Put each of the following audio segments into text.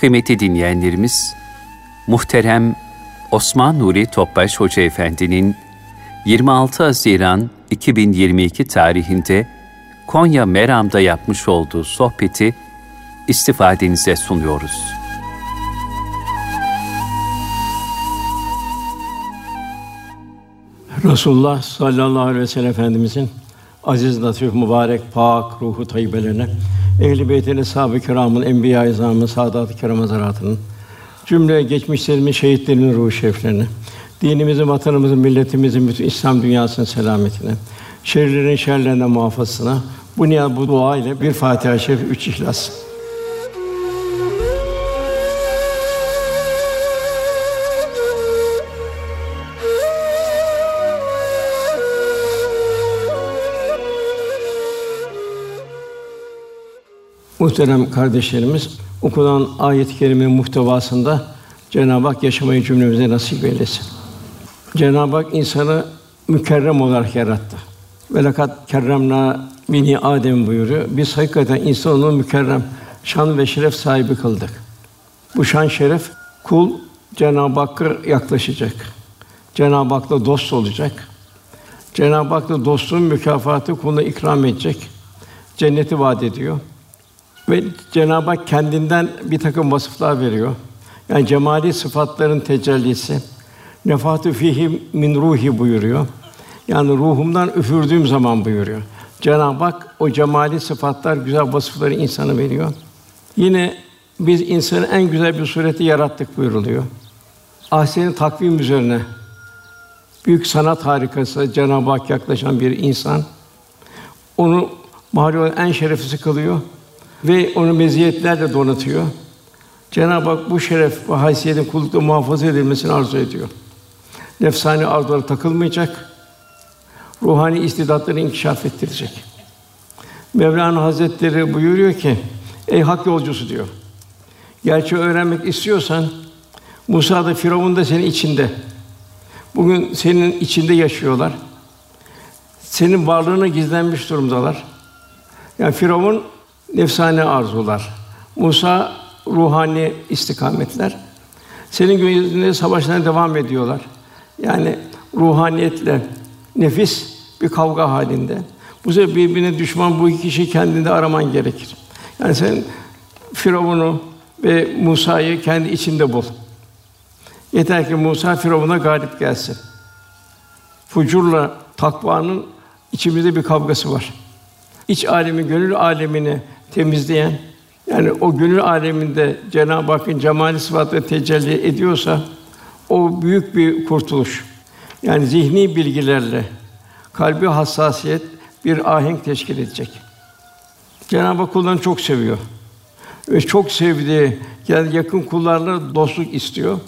Kıymetli dinleyenlerimiz, muhterem Osman Nuri Topbaş Hoca Efendi'nin 26 Haziran 2022 tarihinde Konya Meram'da yapmış olduğu sohbeti istifadenize sunuyoruz. Resulullah sallallahu aleyhi ve sellem Efendimizin aziz, latif, mübarek, pak ruhu tayyibelerine, ehl-i beytin, eshab-ı kiramın, enbiya-i izamın, saadat-ı kiram hazaratının, cümle geçmişlerimin şehitlerinin ruhu şeriflerine, dinimizin, vatanımızın, milletimizin, bütün İslam dünyasının selametine, şerlerin şerlerinden muhafazasına, bu niyaz, bu dua ile bir Fatiha-i Şerif, üç İhlas. Muhterem kardeşlerimiz, okunan ayet-i kerime muhtevasında Cenab-ı Hak yaşamayı cümlemize nasip eylesin. Cenab-ı Hak insanı mükerrem olarak yarattı. Ve lakat kerremna bini Adem buyuruyor. Biz hakikaten insanı mükerrem, şan ve şeref sahibi kıldık. Bu şan şeref kul Cenab-ı Hakk'a yaklaşacak. Cenab-ı Hak'la dost olacak. Cenab-ı Hak'la dostluğun mükafatı kuluna ikram edecek. Cenneti vaat ediyor. Ve Cenab-ı Hak kendinden bir takım vasıflar veriyor. Yani cemali sıfatların tecellisi. Nefatu fihi min ruhi buyuruyor. Yani ruhumdan üfürdüğüm zaman buyuruyor. Cenab-ı Hak o cemali sıfatlar, güzel vasıfları insana veriyor. Yine biz insanı en güzel bir sureti yarattık buyuruluyor. Ahsen takvim üzerine büyük sanat harikası Cenab-ı Hak yaklaşan bir insan onu mahlukun en şereflisi kılıyor ve onu meziyetlerle donatıyor. Cenab-ı Hak bu şeref ve haysiyetin kullukta muhafaza edilmesini arzu ediyor. Nefsani arzulara takılmayacak, ruhani istidatları inkişaf ettirecek. Mevlana Hazretleri buyuruyor ki, ey hak yolcusu diyor. Gerçeği öğrenmek istiyorsan, Musa da Firavun da senin içinde. Bugün senin içinde yaşıyorlar. Senin varlığına gizlenmiş durumdalar. Yani Firavun nefsane arzular. Musa ruhani istikametler. Senin gözünde savaşlarına devam ediyorlar. Yani ruhaniyetle nefis bir kavga halinde. Bu sefer birbirine düşman bu iki kişi kendinde araman gerekir. Yani sen Firavun'u ve Musa'yı kendi içinde bul. Yeter ki Musa Firavun'a galip gelsin. Fucurla takvanın içimizde bir kavgası var. İç alemi, gönül alemini temizleyen, yani o gönül aleminde Cenab-ı Hakk'ın cemali sıfatları tecelli ediyorsa o büyük bir kurtuluş. Yani zihni bilgilerle kalbi hassasiyet bir ahenk teşkil edecek. Cenab-ı Hak kullarını çok seviyor. Ve çok sevdiği yani yakın kullarla dostluk istiyor.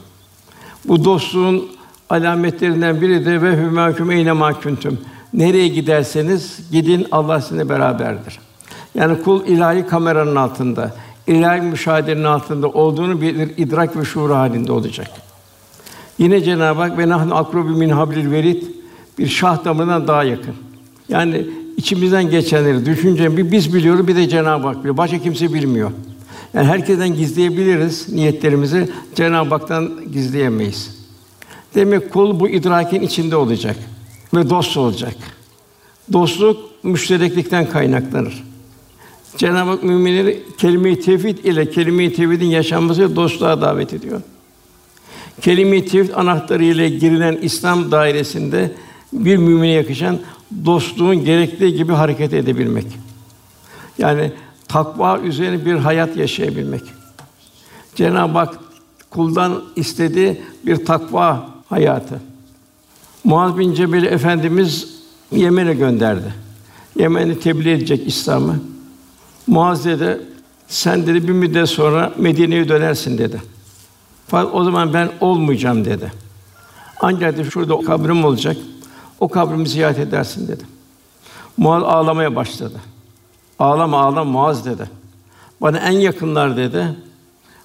Bu dostluğun alametlerinden biri de ve hümâküm eyne mâküntüm. Nereye giderseniz gidin Allah sizinle beraberdir. Yani kul ilahi kameranın altında, ilahi müşahedenin altında olduğunu bilir, idrak ve şuur halinde olacak. Yine Cenab-ı Hak ve nahnu akrubu min hablil verid bir şah damarından daha yakın. Yani içimizden geçenleri düşünce bir biz biliyoruz bir de Cenab-ı Hak biliyor. Başka kimse bilmiyor. Yani herkesten gizleyebiliriz niyetlerimizi, Cenab-ı Hak'tan gizleyemeyiz. Demek kul bu idrakin içinde olacak ve dost olacak. Dostluk müştereklikten kaynaklanır. Cenab-ı Hak müminleri kelime-i tevhid ile kelime-i tevhidin yaşanması dostluğa davet ediyor. Kelime-i tevhid anahtarı ile girilen İslam dairesinde bir mümine yakışan dostluğun gerektiği gibi hareket edebilmek. Yani takva üzerine bir hayat yaşayabilmek. Cenab-ı Hak kuldan istediği bir takva hayatı. Muaz bin Cebel Efendimiz Yemen'e gönderdi. Yemen'i tebliğ edecek İslam'ı. Muaz dedi, sen dedi bir müddet sonra Medine'ye dönersin dedi. Fakat o zaman ben olmayacağım dedi. Ancak dedi, şurada kabrim olacak. O kabrimi ziyaret edersin dedi. Muaz ağlamaya başladı. Ağlama ağlama Muaz dedi. Bana en yakınlar dedi.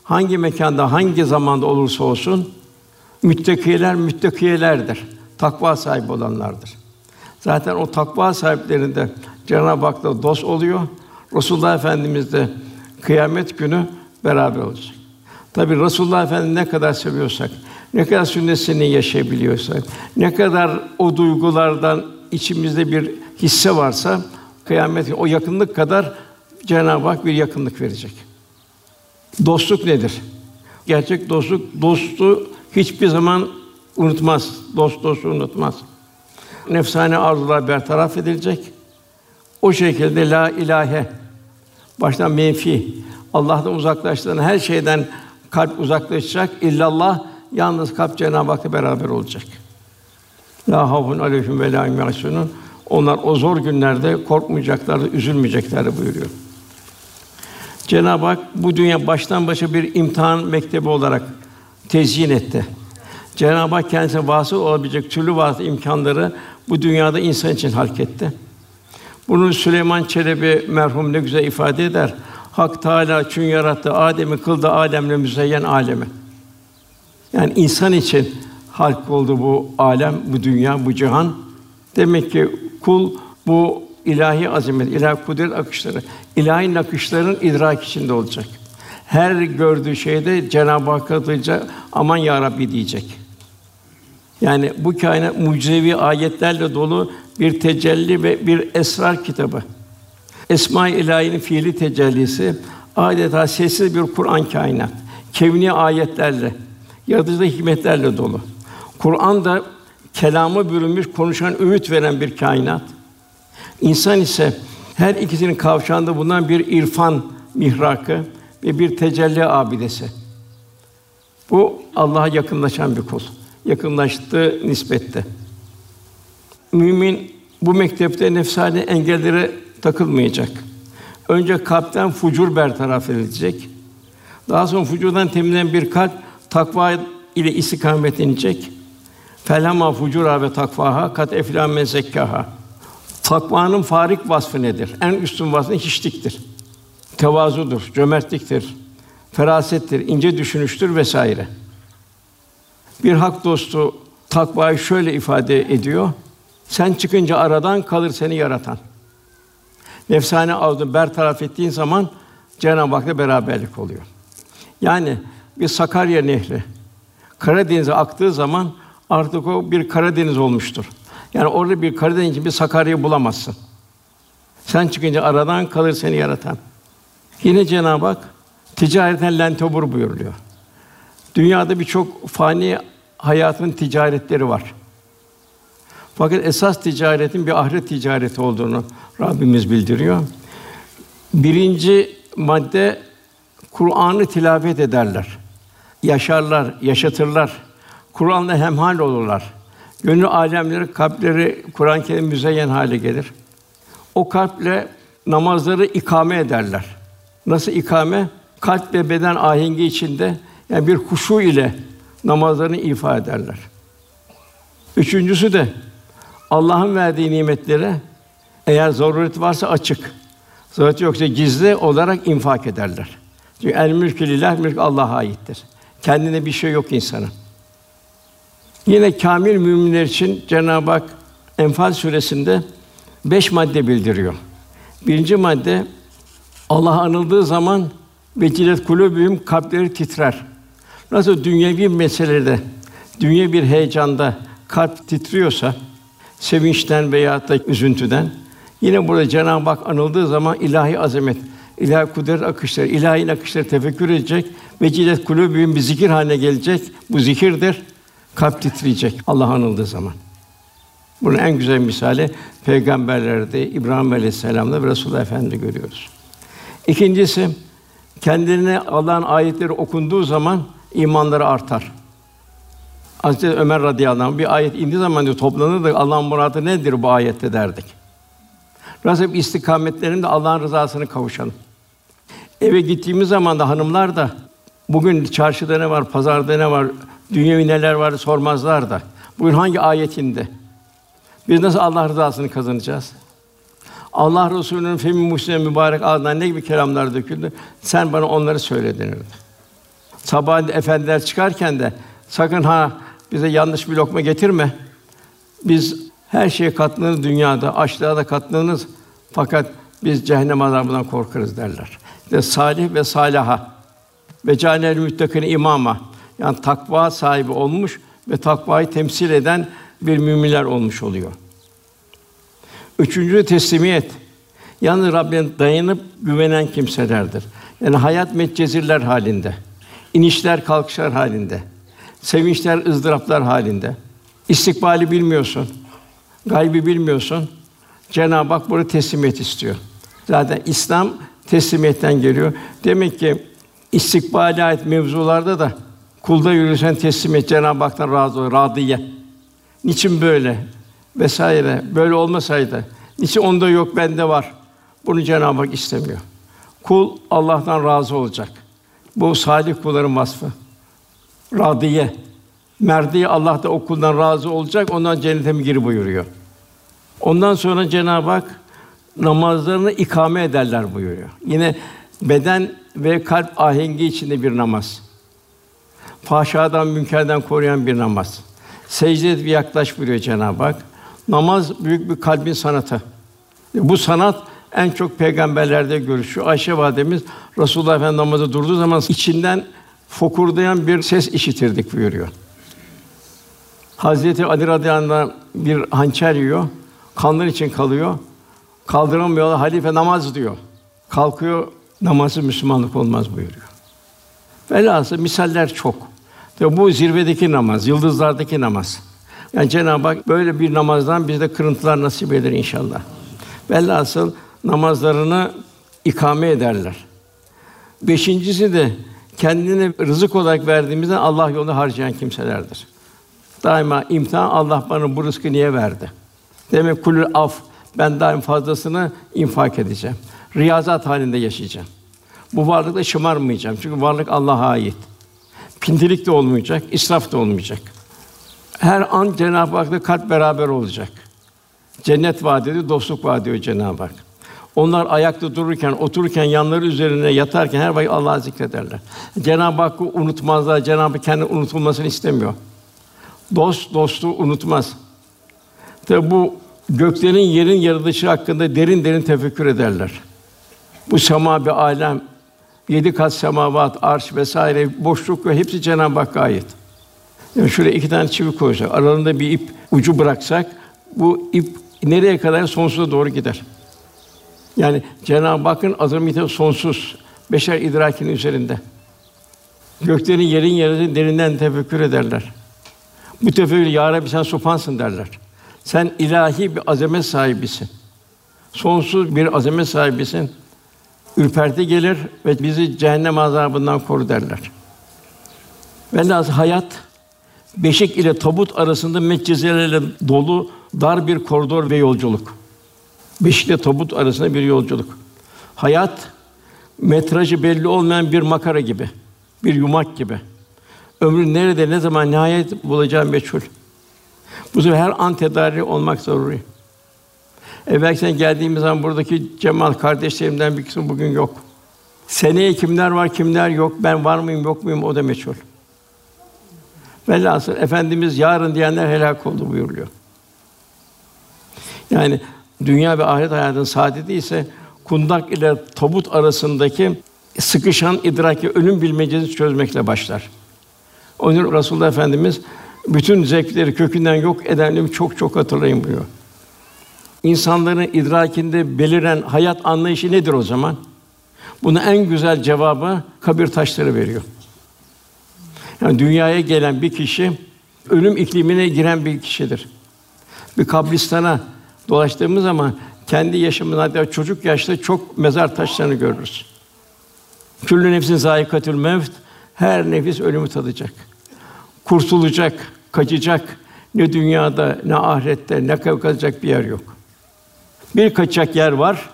Hangi mekanda, hangi zamanda olursa olsun müttakiler müttakiyelerdir. Takva sahibi olanlardır. Zaten o takva sahiplerinde Cenab-ı Hak'la dost oluyor. Resulullah Efendimiz de kıyamet günü beraber olacak. Tabi Resulullah Efendimiz ne kadar seviyorsak, ne kadar sünnetini yaşayabiliyorsak, ne kadar o duygulardan içimizde bir hisse varsa kıyamet o yakınlık kadar Cenab-ı Hak bir yakınlık verecek. Dostluk nedir? Gerçek dostluk dostu hiçbir zaman unutmaz. Dost dostu unutmaz. Nefsane arzular bertaraf edilecek. O şekilde la ilahe baştan menfi Allah'tan uzaklaştığın her şeyden kalp uzaklaşacak. İllallah yalnız kalp Cenab-ı Hak'la beraber olacak. La havfun aleyhim ve la hum Onlar o zor günlerde korkmayacaklar, üzülmeyecekler buyuruyor. Cenab-ı Hak bu dünya baştan başa bir imtihan mektebi olarak tezyin etti. Cenab-ı Hak kendisine vasıl olabilecek türlü vasıta imkanları bu dünyada insan için halk etti. Bunu Süleyman Çelebi merhum ne güzel ifade eder. Hak Teâlâ çün yarattı Adem'i kıldı alemle müzeyyen alemi. Yani insan için halk oldu bu alem, bu dünya, bu cihan. Demek ki kul bu ilahi azamet, ilahi kudret akışları, ilahi nakışların idrak içinde olacak. Her gördüğü şeyde Cenab-ı Hakk'a duyacak, aman ya Rabbi diyecek. Yani bu kainat mucizevi ayetlerle dolu bir tecelli ve bir esrar kitabı. Esma-i İlahi'nin fiili tecellisi adeta sessiz bir Kur'an kainat. Kevni ayetlerle, yaratıcı hikmetlerle dolu. Kur'an da kelamı bürünmüş, konuşan, öğüt veren bir kainat. İnsan ise her ikisinin kavşağında bulunan bir irfan mihrakı ve bir tecelli abidesi. Bu Allah'a yakınlaşan bir kul. Yakınlaştığı nispette. Mümin bu mektepte nefsani engellere takılmayacak. Önce kalpten fucur bertaraf edilecek. Daha sonra fucurdan temizlenen bir kalp takva ile istikametlenecek. Felama fucura ve takvaha kat efla men zekkaha. Takvanın farik vasfı nedir? En üstün vasfı hiçliktir. Tevazudur, cömertliktir, ferasettir, ince düşünüştür vesaire. Bir hak dostu takvayı şöyle ifade ediyor. Sen çıkınca aradan kalır seni yaratan. Nefsane avdı bertaraf ettiğin zaman Cenab-ı Hak'la beraberlik oluyor. Yani bir Sakarya Nehri Karadeniz'e aktığı zaman artık o bir Karadeniz olmuştur. Yani orada bir Karadeniz bir Sakarya bulamazsın. Sen çıkınca aradan kalır seni yaratan. Yine Cenab-ı Hak ticareten lentobur buyuruyor. Dünyada birçok fani hayatın ticaretleri var. Fakat esas ticaretin bir ahiret ticareti olduğunu Rabbimiz bildiriyor. Birinci madde Kur'an'ı tilavet ederler. Yaşarlar, yaşatırlar. Kur'an'la hemhal olurlar. Gönül alemleri, kalpleri Kur'an-ı Kerim müzeyyen hale gelir. O kalple namazları ikame ederler. Nasıl ikame? Kalp ve beden ahengi içinde yani bir huşu ile namazlarını ifa ederler. Üçüncüsü de Allah'ın verdiği nimetleri eğer zaruret varsa açık, zaruret yoksa gizli olarak infak ederler. Çünkü el mülkü lillah, mülk Allah'a aittir. Kendine bir şey yok insanın. Yine kamil müminler için Cenab-ı Hak Enfal suresinde beş madde bildiriyor. Birinci madde Allah anıldığı zaman vecilet kulubüm kalpleri titrer. Nasıl dünyevi meselede, dünya bir heyecanda kalp titriyorsa, sevinçten veya da üzüntüden, yine burada Cenab-ı Hak anıldığı zaman ilahi azamet, ilahi kudret akışları, ilahi akışları tefekkür edecek, vecilet kulubüm bir zikir haline gelecek. Bu zikirdir. Kalp titreyecek Allah anıldığı zaman. Bunun en güzel misali peygamberlerde İbrahim Aleyhisselam'da ve Resulullah Efendi görüyoruz. İkincisi kendilerine Allah'ın ayetleri okunduğu zaman imanları artar. Hazreti Ömer radıyallahu anh bir ayet indiği zaman diyor toplanırdık Allah'ın muradı nedir bu ayette derdik. Nasıl istikametlerinde Allah'ın rızasını kavuşalım. Eve gittiğimiz zaman da hanımlar da bugün çarşıda ne var, pazarda ne var, dünyevi neler var sormazlar da. Bugün hangi ayetinde? Biz nasıl Allah rızasını kazanacağız? Allah Resulü'nün femi muslim mübarek ağzından ne gibi kelamlar döküldü? Sen bana onları söyle denirdi. Sabah efendiler çıkarken de sakın ha bize yanlış bir lokma getirme. Biz her şeye katlanırız dünyada, açlığa da katlanırız. Fakat biz cehennem azabından korkarız derler. İşte salih ve salaha. ve cânel müttakine imama. Yani takva sahibi olmuş ve takvayı temsil eden bir müminler olmuş oluyor. Üçüncü teslimiyet. Yalnız Rabbine dayanıp güvenen kimselerdir. Yani hayat metcezirler halinde, inişler kalkışlar halinde, sevinçler ızdıraplar halinde. İstikbali bilmiyorsun, gaybi bilmiyorsun. Cenab-ı Hak burada teslimiyet istiyor. Zaten İslam teslimiyetten geliyor. Demek ki istikbale ait mevzularda da kulda yürüsen teslimiyet Cenab-ı Hak'tan razı olur, radiye. Niçin böyle? vesaire böyle olmasaydı niçin onda yok bende var. Bunu Cenab-ı Hak istemiyor. Kul Allah'tan razı olacak. Bu salih kulların vasfı. Radiye. Merdiye Allah da o kuldan razı olacak, ondan cennete mi gir buyuruyor. Ondan sonra Cenab-ı Hak namazlarını ikame ederler buyuruyor. Yine beden ve kalp ahengi içinde bir namaz. Fahşadan, münkerden koruyan bir namaz. Secde et bir yaklaş buyuruyor Cenab-ı Hak. Namaz büyük bir kalbin sanatı. Bu sanat en çok peygamberlerde görüşüyor. Ayşe validemiz Resulullah Efendimiz namazı durduğu zaman içinden fokurdayan bir ses işitirdik buyuruyor. Hazreti Ali radıyallahu bir hançer yiyor. Kanlar için kalıyor. Kaldıramıyorlar. Halife namaz diyor. Kalkıyor. Namazı Müslümanlık olmaz buyuruyor. Velhâsıl misaller çok. Tabi bu zirvedeki namaz, yıldızlardaki namaz. Yani Cenab-ı Hak böyle bir namazdan bize kırıntılar nasip eder inşallah. Velhasıl namazlarını ikame ederler. Beşincisi de kendini rızık olarak verdiğimizde Allah yolunda harcayan kimselerdir. Daima imtihan Allah bana bu rızkı niye verdi? Demek kulül af ben daim fazlasını infak edeceğim. Riyazat halinde yaşayacağım. Bu varlıkla şımarmayacağım. Çünkü varlık Allah'a ait. Pintilik de olmayacak, israf da olmayacak. Her an Cenab-ı Hak'la kalp beraber olacak. Cennet vaat ediyor, dostluk vaat ediyor Cenab-ı Hak. Onlar ayakta dururken, otururken, yanları üzerine yatarken her vakit Allah'ı zikrederler. Cenab-ı Hakk'ı unutmazlar. Cenab-ı kendi unutulmasını istemiyor. Dost dostu unutmaz. Tabi bu göklerin yerin yaratılışı hakkında derin derin tefekkür ederler. Bu sema bir alem, yedi kat semavat, arş vesaire boşluk ve hepsi Cenab-ı Hakk'a ait. Yani şuraya iki tane çivi koysak, aralarında bir ip ucu bıraksak, bu ip nereye kadar sonsuza doğru gider. Yani Cenab-ı Hakk'ın azameti sonsuz, beşer idrakinin üzerinde. Göklerin yerin yerini derinden tefekkür ederler. Bu tefekkür ya Rabbi sen supansın derler. Sen ilahi bir azamet sahibisin. Sonsuz bir azamet sahibisin. Ürperti gelir ve bizi cehennem azabından koru derler. Velhâsıl hayat beşik ile tabut arasında metcezelerle dolu dar bir koridor ve yolculuk. Beşik ile tabut arasında bir yolculuk. Hayat metrajı belli olmayan bir makara gibi, bir yumak gibi. Ömrün nerede, ne zaman nihayet bulacağım meçhul. Bu sefer her an tedari olmak zaruri. Evvel sen geldiğimiz zaman buradaki Cemal kardeşlerimden bir kısmı bugün yok. Seneye kimler var, kimler yok, ben var mıyım, yok muyum o da meçhul. Velhasıl Efendimiz yarın diyenler helak oldu buyuruyor. Yani dünya ve ahiret hayatının saadeti ise kundak ile tabut arasındaki sıkışan idraki ölüm bilmecesi çözmekle başlar. Onun Resulullah Efendimiz bütün zevkleri kökünden yok edenleri çok çok hatırlayın buyuruyor. İnsanların idrakinde beliren hayat anlayışı nedir o zaman? Bunun en güzel cevabı kabir taşları veriyor. Yani dünyaya gelen bir kişi ölüm iklimine giren bir kişidir. Bir kabristana dolaştığımız zaman kendi yaşamında hatta çocuk yaşta çok mezar taşlarını görürüz. Küllü nefsin zayikatül mevt her nefis ölümü tadacak. Kurtulacak, kaçacak. Ne dünyada ne ahirette ne kalacak bir yer yok. Bir kaçacak yer var.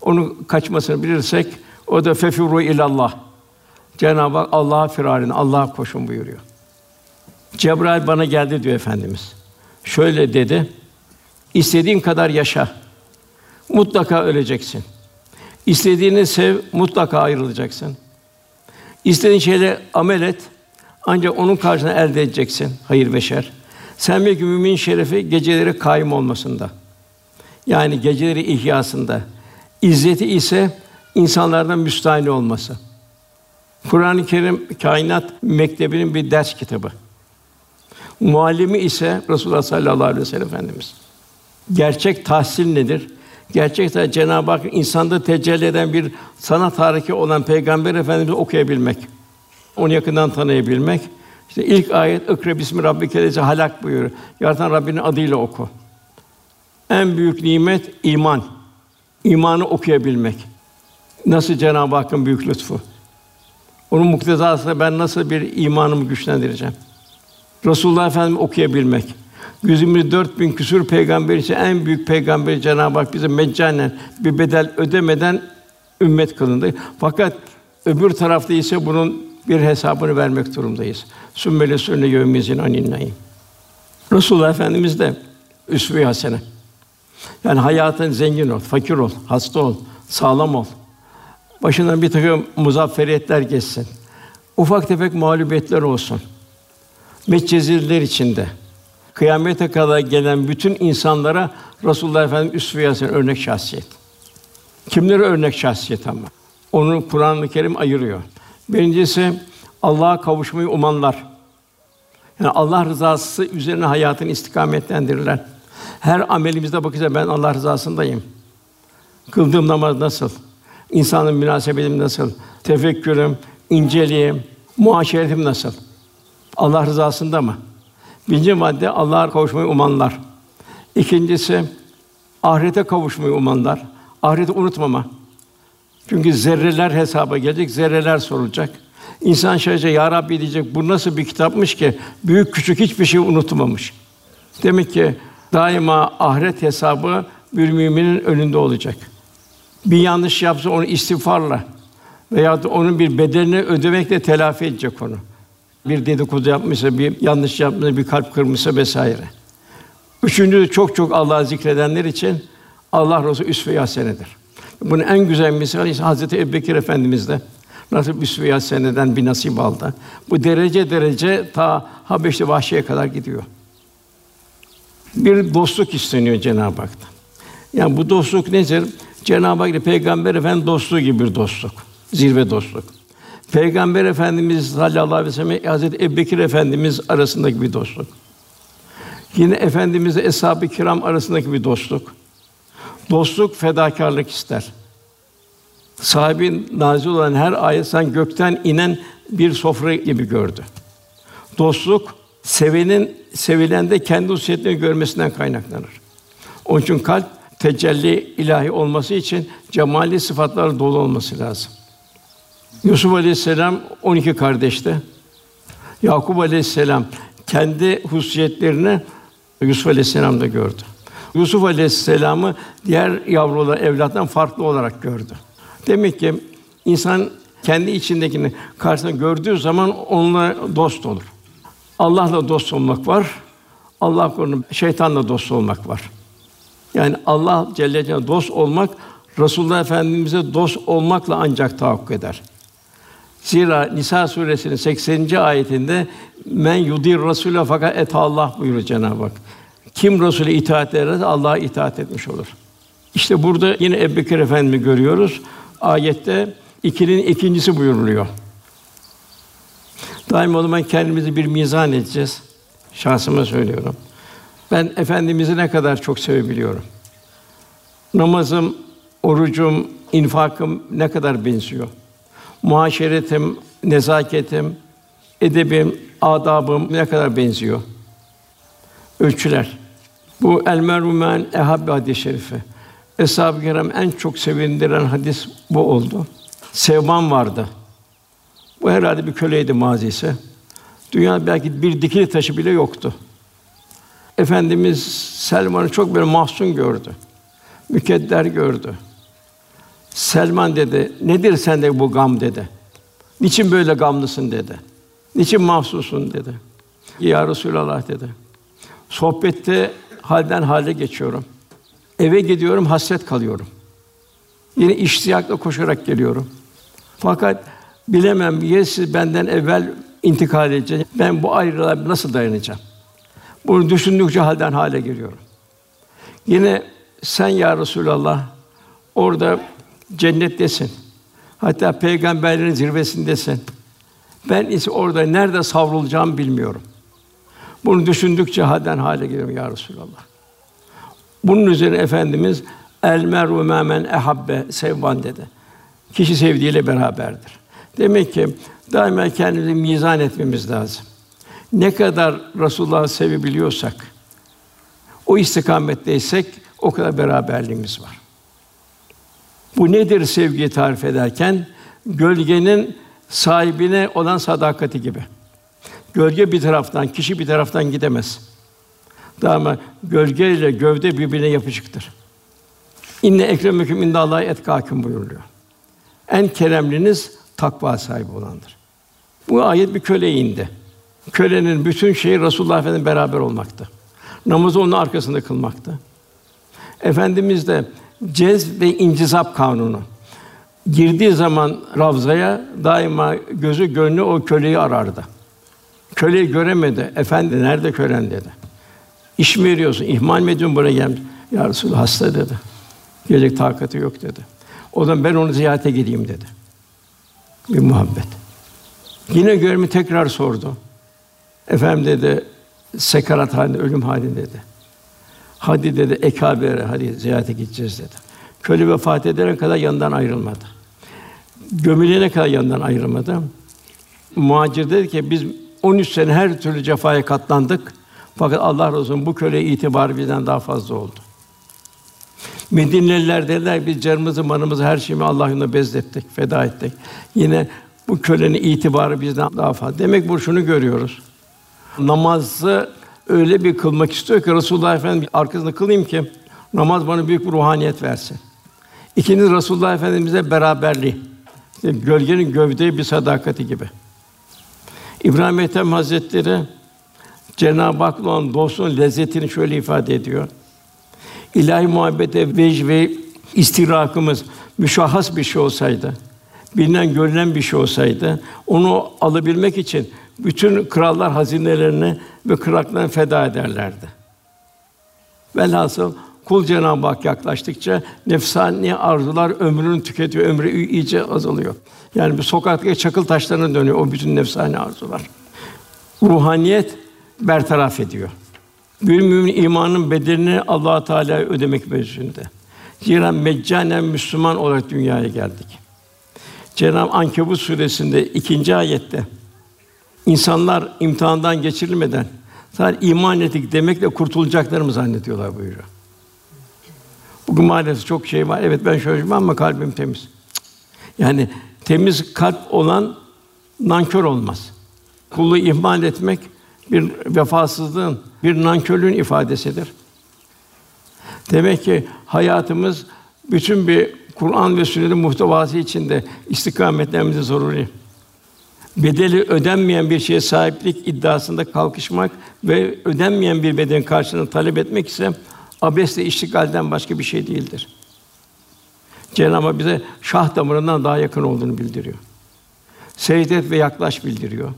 Onun kaçmasını bilirsek o da fefuru ilallah. Cenab-ı Hak Allah'a firarin, Allah'a koşun buyuruyor. Cebrail bana geldi diyor efendimiz. Şöyle dedi. İstediğin kadar yaşa. Mutlaka öleceksin. İstediğini sev, mutlaka ayrılacaksın. İstediğin şeyle amel et. Ancak onun karşısında elde edeceksin hayır ve şer. Sen belki mümin şerefi geceleri kaim olmasında. Yani geceleri ihyasında. İzzeti ise insanlardan müstahni olması. Kur'an-ı Kerim kainat mektebinin bir ders kitabı. Muallimi ise Resulullah sallallahu aleyhi ve sellem Efendimiz. Gerçek tahsil nedir? Gerçek tahsil Cenab-ı Hak insanda tecelli eden bir sanat hariki olan Peygamber Efendimizi okuyabilmek. Onu yakından tanıyabilmek. İşte ilk ayet "Ikra bismi rabbike halak buyuruyor. Yaratan Rabbinin adıyla oku. En büyük nimet iman. İmanı okuyabilmek. Nasıl Cenab-ı Hakk'ın büyük lütfu. Onun muktezasında ben nasıl bir imanımı güçlendireceğim? Resulullah Efendimiz okuyabilmek. Yüzümüz dört bin küsur peygamber için en büyük peygamber Cenab-ı Hak bize meccanen bir bedel ödemeden ümmet kılındı. Fakat öbür tarafta ise bunun bir hesabını vermek durumdayız. Sümmele sünne yevmizin aninnayim. Resulullah Efendimiz de üsve-i hasene. Yani hayatın zengin ol, fakir ol, hasta ol, sağlam ol. Başından bir takım muzafferiyetler geçsin. Ufak tefek mağlubiyetler olsun. Metcezirler içinde. Kıyamete kadar gelen bütün insanlara Resulullah Efendimiz üsve-i hasene örnek şahsiyet. Kimlere örnek şahsiyet ama? Onu Kur'an-ı Kerim ayırıyor. Birincisi Allah'a kavuşmayı umanlar. Yani Allah rızası üzerine hayatını istikametlendirirler. Her amelimizde bakacağız ben Allah rızasındayım. Kıldığım namaz nasıl? İnsanın münasebetim nasıl? Tefekkürüm, inceliğim, muaşeretim nasıl? Allah rızasında mı? Birinci madde Allah'a kavuşmayı umanlar. İkincisi ahirete kavuşmayı umanlar. Ahireti unutmama. Çünkü zerreler hesaba gelecek, zerreler sorulacak. İnsan şaşacak, Ya Rabbi diyecek, bu nasıl bir kitapmış ki büyük küçük hiçbir şey unutmamış. Demek ki daima ahiret hesabı bir müminin önünde olacak. Bir yanlış yapsa onu istiğfarla veya onun bir bedelini ödemekle telafi edecek onu. Bir dedikodu yapmışsa, bir yanlış yapmışsa, bir kalp kırmışsa vesaire. Üçüncü çok çok Allah'ı zikredenler için Allah Resulü üsve-i hasenedir. Bunun en güzel misali ise Hazreti Ebubekir Efendimiz de nasıl üsve-i haseneden bir nasip aldı. Bu derece derece ta Habeşli Vahşi'ye kadar gidiyor. Bir dostluk isteniyor Cenab-ı Hak'tan. Yani bu dostluk nedir? Cenab-ı Hak ile Peygamber Efendimiz dostluğu gibi bir dostluk. Zirve dostluk. Peygamber Efendimiz sallallahu aleyhi ve sellem Hazreti Ebubekir Efendimiz arasındaki bir dostluk. Yine efendimizle eshab-ı kiram arasındaki bir dostluk. Dostluk fedakarlık ister. Sahibin nazil olan her ayet sen gökten inen bir sofra gibi gördü. Dostluk sevenin sevilende kendi hususiyetlerini görmesinden kaynaklanır. Onun için kalp tecelli ilahi olması için cemali sıfatlarla dolu olması lazım. Yusuf Aleyhisselam 12 kardeşti. Yakup Aleyhisselam kendi hususiyetlerini Yusuf Aleyhisselam'da gördü. Yusuf Aleyhisselam'ı diğer yavrular evlattan farklı olarak gördü. Demek ki insan kendi içindekini karşısında gördüğü zaman onunla dost olur. Allah'la dost olmak var. Allah korusun şeytanla dost olmak var. Yani Allah Celle Celaluhu dost olmak Resulullah Efendimize dost olmakla ancak tahakkuk eder. Zira Nisa suresinin 80. ayetinde men yudir Rasûle fakat et Allah buyuruyor Cenab-ı Hak. Kim Resul'e itaat ederse Allah'a itaat etmiş olur. İşte burada yine Ebubekir Efendimi görüyoruz. Ayette ikinin ikincisi buyuruluyor. Daima o zaman kendimizi bir mizan edeceğiz. Şahsıma söylüyorum. Ben efendimizi ne kadar çok sevebiliyorum. Namazım, orucum, infakım ne kadar benziyor. Muhaşeretim, nezaketim, edebim, adabım ne kadar benziyor. Ölçüler. Bu el merhumen ehabbi hadis-i şerifi. Eshab-ı kiram en çok sevindiren hadis bu oldu. Sevman vardı. Bu herhalde bir köleydi mazisi. Dünya belki bir dikili taşı bile yoktu. Efendimiz Selman'ı çok böyle mahzun gördü. Mükedder gördü. Selman dedi, nedir sende bu gam dedi. Niçin böyle gamlısın dedi. Niçin mahsusun dedi. Ya Resulallah dedi. Sohbette halden hale geçiyorum. Eve gidiyorum, hasret kalıyorum. Yine iştiyakla koşarak geliyorum. Fakat bilemem ya siz benden evvel intikal edeceksiniz. Ben bu ayrılığa nasıl dayanacağım? Bunu düşündükçe halden hale geliyorum. Yine sen ya Resulallah orada cennettesin. Hatta peygamberlerin zirvesindesin. Ben ise orada nerede savrulacağımı bilmiyorum. Bunu düşündükçe halden hale geliyorum ya Resulallah. Bunun üzerine efendimiz el meru men ehabbe sevvan dedi. Kişi sevdiğiyle beraberdir. Demek ki daima kendimizi mizan etmemiz lazım. Ne kadar Resulullah'ı sevebiliyorsak, o istikametteysek o kadar beraberliğimiz var. Bu nedir sevgiyi tarif ederken? Gölgenin sahibine olan sadakati gibi. Gölge bir taraftan, kişi bir taraftan gidemez. Daima gölge ile gövde birbirine yapışıktır. İnne ekremeküm indallahi etkâküm buyuruluyor. En keremliniz takva sahibi olandır. Bu ayet bir köleye indi. Kölenin bütün şeyi Resulullah Efendimiz beraber olmaktı. Namazı onun arkasında kılmaktı. Efendimiz de cez ve incizap kanunu. Girdiği zaman Ravza'ya daima gözü gönlü o köleyi arardı. Köleyi göremedi. Efendi nerede kölen dedi. İş mi veriyorsun? İhmal mi ediyorsun buraya gelmiş? Ya Resulallah hasta dedi. Gelecek takati yok dedi. O zaman ben onu ziyarete gideyim dedi. Bir muhabbet. Yine görümü tekrar sordu. Efendim dedi, sekarat halinde, ölüm halinde dedi. Hadi dedi, ekabere, hadi ziyarete gideceğiz dedi. Köle vefat edene kadar yanından ayrılmadı. Gömülene kadar yanından ayrılmadı. Muhacir dedi ki, biz 13 sene her türlü cefaya katlandık. Fakat Allah Resulü bu köle itibarı bizden daha fazla oldu. Medineliler dediler biz canımızı, manımızı, her şeyimi Allah yolunda bezlettik, feda ettik. Yine bu kölenin itibarı bizden daha fazla. Demek bu şunu görüyoruz. Namazı öyle bir kılmak istiyor ki Resulullah Efendimiz arkasında kılayım ki namaz bana büyük bir ruhaniyet versin. İkiniz Resulullah Efendimize beraberliği. İşte gölgenin gövdeye bir sadakati gibi. İbrahim Ethem Hazretleri Cenab-ı Hak'la olan dostluğun lezzetini şöyle ifade ediyor. İlahi muhabbete vec ve istirakımız müşahhas bir şey olsaydı, bilinen görülen bir şey olsaydı, onu alabilmek için bütün krallar hazinelerini ve krallarını feda ederlerdi. Velhasıl kul Cenab-ı Hak yaklaştıkça nefsani arzular ömrünü tüketiyor, ömrü iyice azalıyor. Yani bir sokaktaki çakıl taşlarına dönüyor o bütün nefsani arzular. Ruhaniyet bertaraf ediyor. Bir mümin imanın bedelini Allah Teala ödemek mecburinde. Zira meccanen Müslüman olarak dünyaya geldik. Cenab-ı Ankebut suresinde ikinci ayette insanlar imtihandan geçirilmeden sadece iman ettik demekle kurtulacaklarını zannediyorlar buyuruyor. Bugün maalesef çok şey var. Evet ben şöyle ama kalbim temiz. Yani temiz kalp olan nankör olmaz. Kulu ihmal etmek bir vefasızlığın, bir nankörlüğün ifadesidir. Demek ki hayatımız bütün bir Kur'an ve sünnetin muhtevası içinde istikametlerimize zaruri. Bedeli ödenmeyen bir şeye sahiplik iddiasında kalkışmak ve ödenmeyen bir bedenin karşılığını talep etmek ise abesle iştigalden başka bir şey değildir. Cenab-ı Hak bize şah damarından daha yakın olduğunu bildiriyor. Secdet ve yaklaş bildiriyor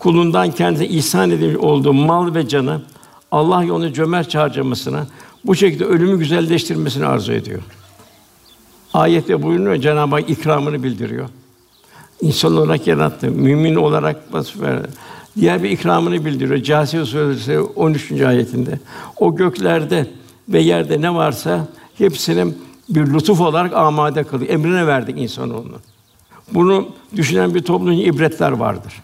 kulundan kendisine ihsan edilmiş olduğu mal ve canı Allah yolunda cömert harcamasına, bu şekilde ölümü güzelleştirmesini arzu ediyor. Ayette buyuruyor Cenab-ı Hak ikramını bildiriyor. İnsan olarak yarattı, mümin olarak vasıf. Diğer bir ikramını bildiriyor. Câsiye Suresi 13. ayetinde. O göklerde ve yerde ne varsa hepsinin bir lütuf olarak amade kılıyor. Emrine verdik insanoğlunu. Bunu düşünen bir toplumun ibretler vardır.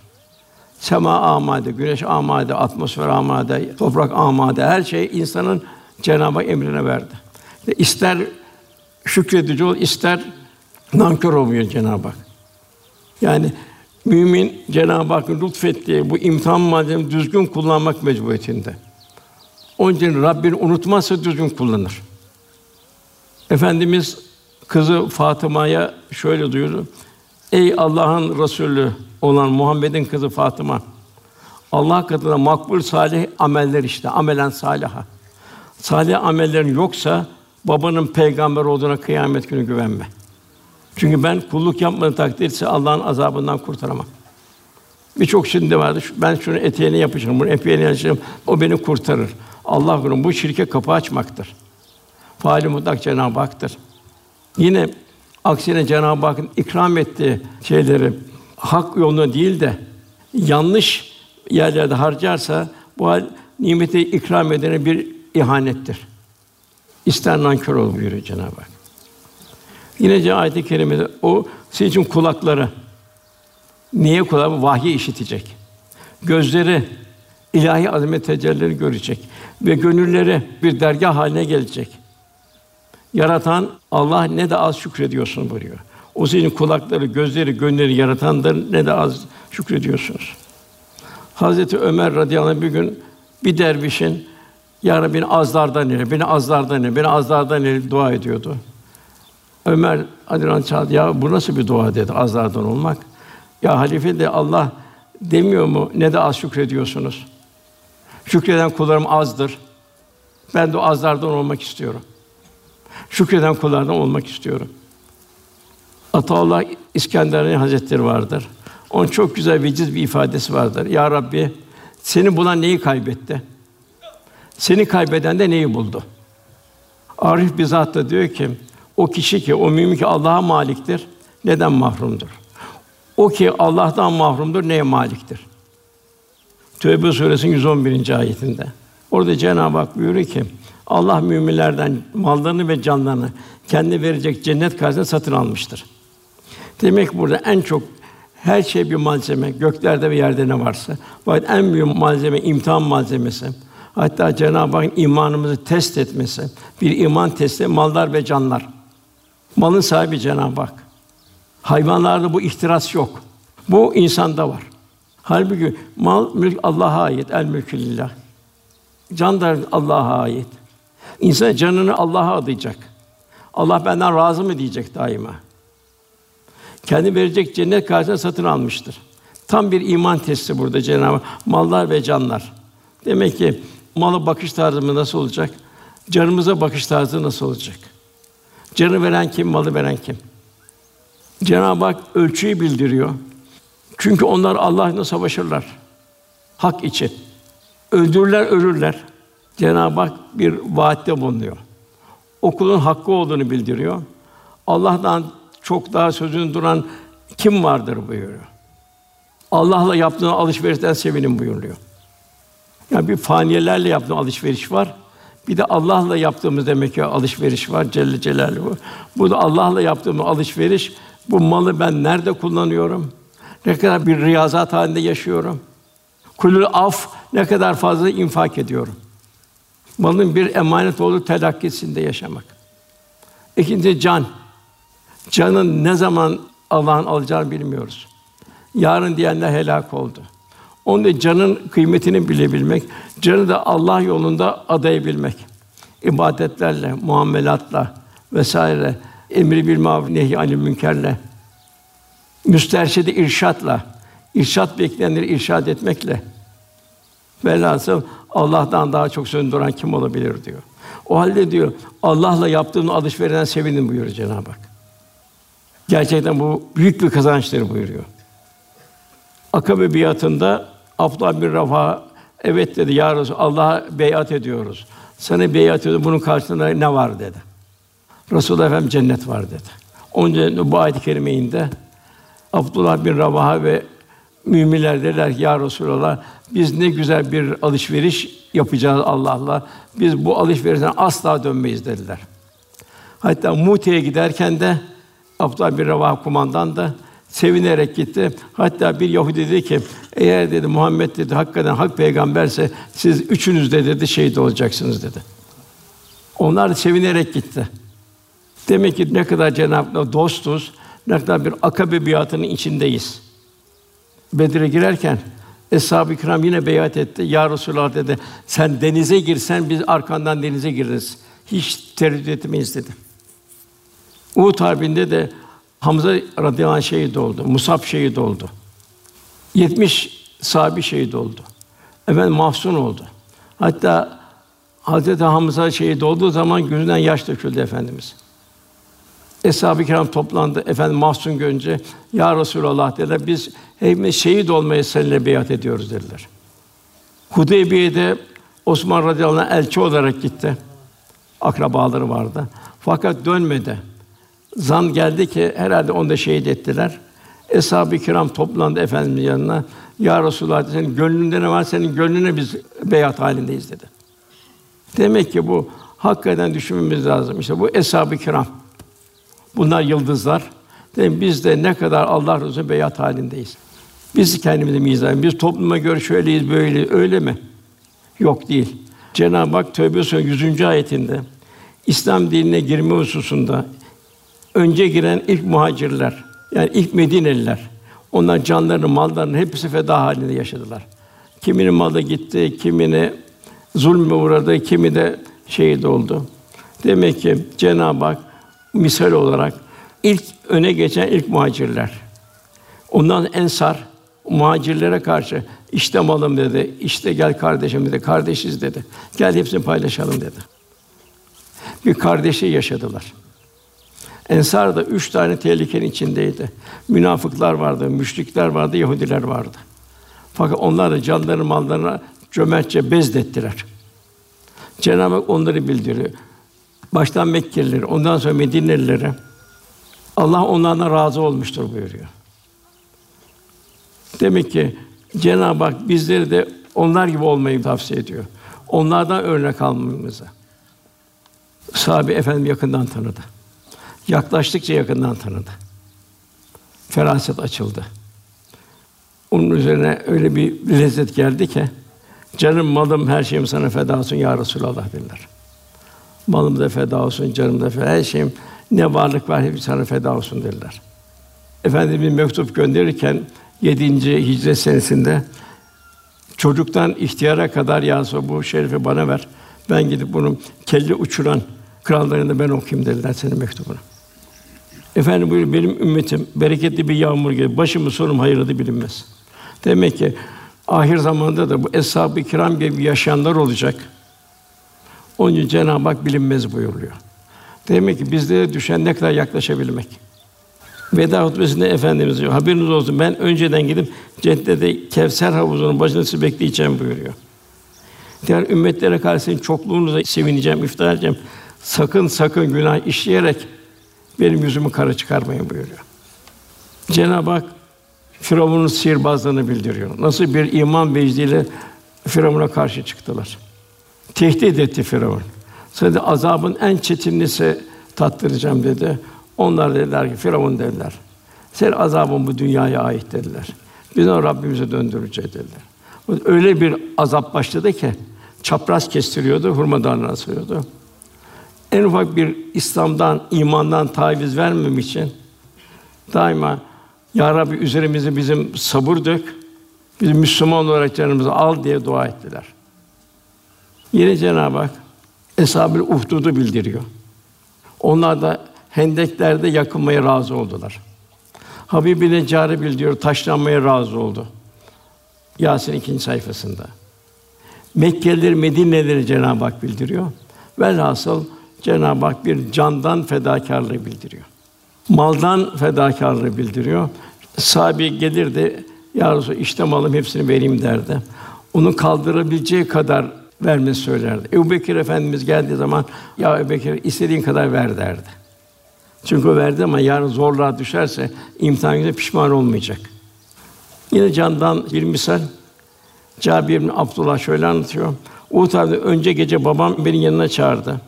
Sema amade, güneş amade, atmosfer amade, toprak amade, her şey insanın Cenab-ı Hak emrine verdi. İster şükredici ol, ister nankör olmuyor Cenab-ı Hak. Yani mümin Cenab-ı Hakk'ın lütfettiği bu imtihan malzemesini düzgün kullanmak mecburiyetinde. Onun için Rabbini unutmazsa düzgün kullanır. Efendimiz kızı Fatıma'ya şöyle duyurdu. Ey Allah'ın Resulü olan Muhammed'in kızı Fatıma. Allah katında makbul salih ameller işte, amelen salaha. Salih amellerin yoksa babanın peygamber olduğuna kıyamet günü güvenme. Çünkü ben kulluk yapmadığım takdirde Allah'ın azabından kurtaramam. Birçok şimdi vardı. Ben şunu eteğine yapışırım, bunu epeğine yapışırım. O beni kurtarır. Allah günü bu şirke kapı açmaktır. Faali mutlak Cenab-ı Hak'tır. Yine aksine Cenab-ı Hakk'ın ikram ettiği şeyleri hak yoluna değil de yanlış yerlerde harcarsa bu hal nimeti ikram edene bir ihanettir. İster nankör ol buyuruyor Cenab-ı Hak. Yine ayet-i kerimede o sizin için kulakları niye kulağı vahyi işitecek. Gözleri ilahi azamet tecellileri görecek ve gönülleri bir dergah haline gelecek. Yaratan Allah ne de az şükrediyorsun buyuruyor. O senin kulakları, gözleri, gönülleri yaratandır ne de az şükrediyorsunuz. Hazreti Ömer radıyallahu anh bir gün bir dervişin ya Rabbi beni azlardan eyle, beni azlardan eyle, beni azlardan eyle dua ediyordu. Ömer Adiran çağırdı. Ya bu nasıl bir dua dedi azlardan olmak? Ya halife de Allah demiyor mu ne de az şükrediyorsunuz? Şükreden kullarım azdır. Ben de o azlardan olmak istiyorum. Şükreden kullardan olmak istiyorum. Ataullah İskender'in Hazretleri vardır. Onun çok güzel veciz bir ifadesi vardır. Ya Rabbi, seni bulan neyi kaybetti? Seni kaybeden de neyi buldu? Arif bizzat da diyor ki, o kişi ki, o mümin ki Allah'a maliktir, neden mahrumdur? O ki Allah'tan mahrumdur, neye maliktir? Tövbe suresinin 111. ayetinde. Orada Cenab-ı Hak buyuruyor ki, Allah müminlerden mallarını ve canlarını kendi verecek cennet karşısında satın almıştır. Demek burada en çok her şey bir malzeme, göklerde ve yerde ne varsa. Fakat en büyük malzeme imtihan malzemesi. Hatta Cenab-ı Hakk'ın imanımızı test etmesi, bir iman testi mallar ve canlar. Malın sahibi Cenab-ı Hak. Hayvanlarda bu ihtiras yok. Bu insanda var. Halbuki mal mülk Allah'a ait, el mülkü lillah. Can da Allah'a ait. İnsan canını Allah'a adayacak. Allah benden razı mı diyecek daima. Kendi verecek cennet karşısında satın almıştır. Tam bir iman testi burada Cenab-ı mallar ve canlar. Demek ki malı bakış tarzımız nasıl olacak? Canımıza bakış tarzı nasıl olacak? Canı veren kim, malı veren kim? Cenab-ı Hak ölçüyü bildiriyor. Çünkü onlar Allah'la savaşırlar. Hak için. Öldürürler, ölürler. Cenab-ı Hak bir vaatte bulunuyor. Okulun hakkı olduğunu bildiriyor. Allah'tan çok daha sözünü duran kim vardır buyuruyor. Allah'la yaptığın alışverişten sevinin buyuruyor. Yani bir faniyelerle yaptığın alışveriş var. Bir de Allah'la yaptığımız demek ki alışveriş var Celle Celaluhu. Bu da Allah'la yaptığımız alışveriş. Bu malı ben nerede kullanıyorum? Ne kadar bir riyazat halinde yaşıyorum? Kulül af ne kadar fazla infak ediyorum? Malın bir emanet olduğu telakkisinde yaşamak. İkinci can. Canın ne zaman Allah'ın alacağını bilmiyoruz. Yarın diyenler helak oldu. Onun da canın kıymetini bilebilmek, canı da Allah yolunda adayabilmek. ibadetlerle, muamelatla vesaire, emri bil maruf nehy anil münkerle, müsterşidi irşatla, irşat bekleyenleri irşad etmekle. Velhasıl Allah'tan daha çok söndüren kim olabilir diyor. O halde diyor Allah'la yaptığın alışverişten sevinin buyuruyor Cenab-ı Hak. Gerçekten bu büyük bir kazançtır buyuruyor. Akabe biatında Abdullah bin Rafa evet dedi ya Resul Allah'a beyat ediyoruz. Sana beyat ediyoruz. Bunun karşılığında ne var dedi. Resulullah Efendimiz cennet var dedi. Onun bu ayet-i kerime. Abdullah bin Ravaha ve müminler dediler ki ya Resulallah biz ne güzel bir alışveriş yapacağız Allah'la. Biz bu alışverişten asla dönmeyiz dediler. Hatta Mute'ye giderken de Abdullah bin Ravaha kumandan da sevinerek gitti. Hatta bir Yahudi dedi ki eğer dedi Muhammed dedi hakikaten hak peygamberse siz üçünüz de dedi şehit olacaksınız dedi. Onlar sevinerek gitti. Demek ki ne kadar Cenab-ı dostuz, ne kadar bir akabe biatının içindeyiz. Bedir'e girerken Eshab-ı Kiram yine beyat etti. Ya Resulallah dedi. Sen denize girsen biz arkandan denize gireriz. Hiç tereddüt etmeyiz dedi. Uhud Harbi'nde de Hamza radıyallahu anh şehit oldu. Musab şehit oldu. 70 sahabi şehit oldu. Efendim mahzun oldu. Hatta Hazreti Hamza şehit olduğu zaman gözünden yaş döküldü efendimiz. Eshab-ı Kiram toplandı. Efendim mahzun görünce ya Resulallah dediler. Biz hepimiz şehit olmaya seninle beyat ediyoruz dediler. Hudeybiye'de Osman radıyallahu anh elçi olarak gitti. Akrabaları vardı. Fakat dönmedi. Zan geldi ki herhalde onu da şehit ettiler. Eshab-ı kiram toplandı Efendimiz yanına. Ya Resulallah senin gönlünde ne var? Senin gönlüne biz beyat halindeyiz dedi. Demek ki bu hakikaten düşünmemiz lazım. İşte bu eshab-ı kiram. Bunlar yıldızlar. Demek biz de ne kadar Allah Resulü beyat halindeyiz. Biz kendimizi mizan, biz topluma göre şöyleyiz, böyle öyle mi? Yok değil. Cenab-ı Hak Tövbe Suresi 100. ayetinde İslam dinine girme hususunda önce giren ilk muhacirler, yani ilk Medineliler, onlar canlarını, mallarını hepsi feda halinde yaşadılar. Kiminin malı gitti, kimini zulme uğradı, kimi de şehit oldu. Demek ki Cenab-ı Hak misal olarak ilk öne geçen ilk muhacirler. Ondan ensar muhacirlere karşı işte malım dedi, işte gel kardeşim dedi, kardeşiz dedi. Gel hepsini paylaşalım dedi. Bir kardeşi yaşadılar. Ensar da üç tane tehlikenin içindeydi. Münafıklar vardı, müşrikler vardı, Yahudiler vardı. Fakat onlar da canlarını, mallarını cömertçe bezdettiler. Cenab-ı Hak onları bildiriyor. Baştan Mekkelileri, ondan sonra Medinelileri Allah onlardan razı olmuştur buyuruyor. Demek ki Cenab-ı Hak bizleri de onlar gibi olmayı tavsiye ediyor. Onlardan örnek almamızı. Sahabe efendim yakından tanıdı. Yaklaştıkça yakından tanıdı. Feraset açıldı. Onun üzerine öyle bir lezzet geldi ki canım malım her şeyim sana feda olsun ya Resulallah dediler. Malım da feda olsun, canım da feda, her şeyim ne varlık var hepsi sana feda olsun dediler. Efendimiz bir mektup gönderirken 7. hicret senesinde çocuktan ihtiyara kadar ya bu şerifi bana ver. Ben gidip bunu kelle uçuran krallarını ben okuyayım dediler senin mektubunu. Efendim buyuruyor benim ümmetim bereketli bir yağmur gibi başımı sonum hayırlı bilinmez. Demek ki ahir zamanda da bu eshab-ı kiram gibi yaşayanlar olacak. Onun için Cenab-ı Hak bilinmez buyuruyor. Demek ki bizlere düşen ne kadar yaklaşabilmek. Veda hutbesinde Efendimiz diyor, haberiniz olsun ben önceden gidip cennette Kevser havuzunun başında sizi bekleyeceğim buyuruyor. Diğer ümmetlere karşı sizin çokluğunuza sevineceğim, iftihar edeceğim. Sakın sakın günah işleyerek benim yüzümü kara çıkarmayın buyuruyor. Cenab-ı Hak Firavun'un sihirbazlığını bildiriyor. Nasıl bir iman vecdiyle Firavun'a karşı çıktılar. Tehdit etti Firavun. Sonra azabın en çetinlisi tattıracağım dedi. Onlar dediler ki Firavun dediler. Sen azabın bu dünyaya ait dediler. Biz onu Rabbimize döndüreceğiz dediler. Öyle bir azap başladı ki çapraz kestiriyordu, hurma dalına asıyordu. En ufak bir İslam'dan, imandan taviz vermemek için daima Ya Rabbi üzerimize bizim sabır dök, bizi Müslüman olarak canımızı al diye dua ettiler. Yine Cenab-ı Hak Eshab-ı Uhdud'u bildiriyor. Onlar da hendeklerde yakılmaya razı oldular. Habib-i Neccar'ı bildiriyor, taşlanmaya razı oldu. Yasin ikinci sayfasında. Mekkelileri, Medine'leri Cenab-ı Hak bildiriyor. Velhasıl Cenab-ı Hak bir candan fedakarlığı bildiriyor. Maldan fedakarlığı bildiriyor. Sahabi gelirdi, ya Resulallah, işte malım hepsini vereyim derdi. Onu kaldırabileceği kadar vermesi söylerdi. Ebu Bekir Efendimiz geldiği zaman ya Ebu Bekir istediğin kadar ver derdi. Çünkü o verdi ama yarın zorluğa düşerse imtihan günü pişman olmayacak. Yine candan bir misal Cabir bin Abdullah şöyle anlatıyor. Uhud önce gece babam beni yanına çağırdı.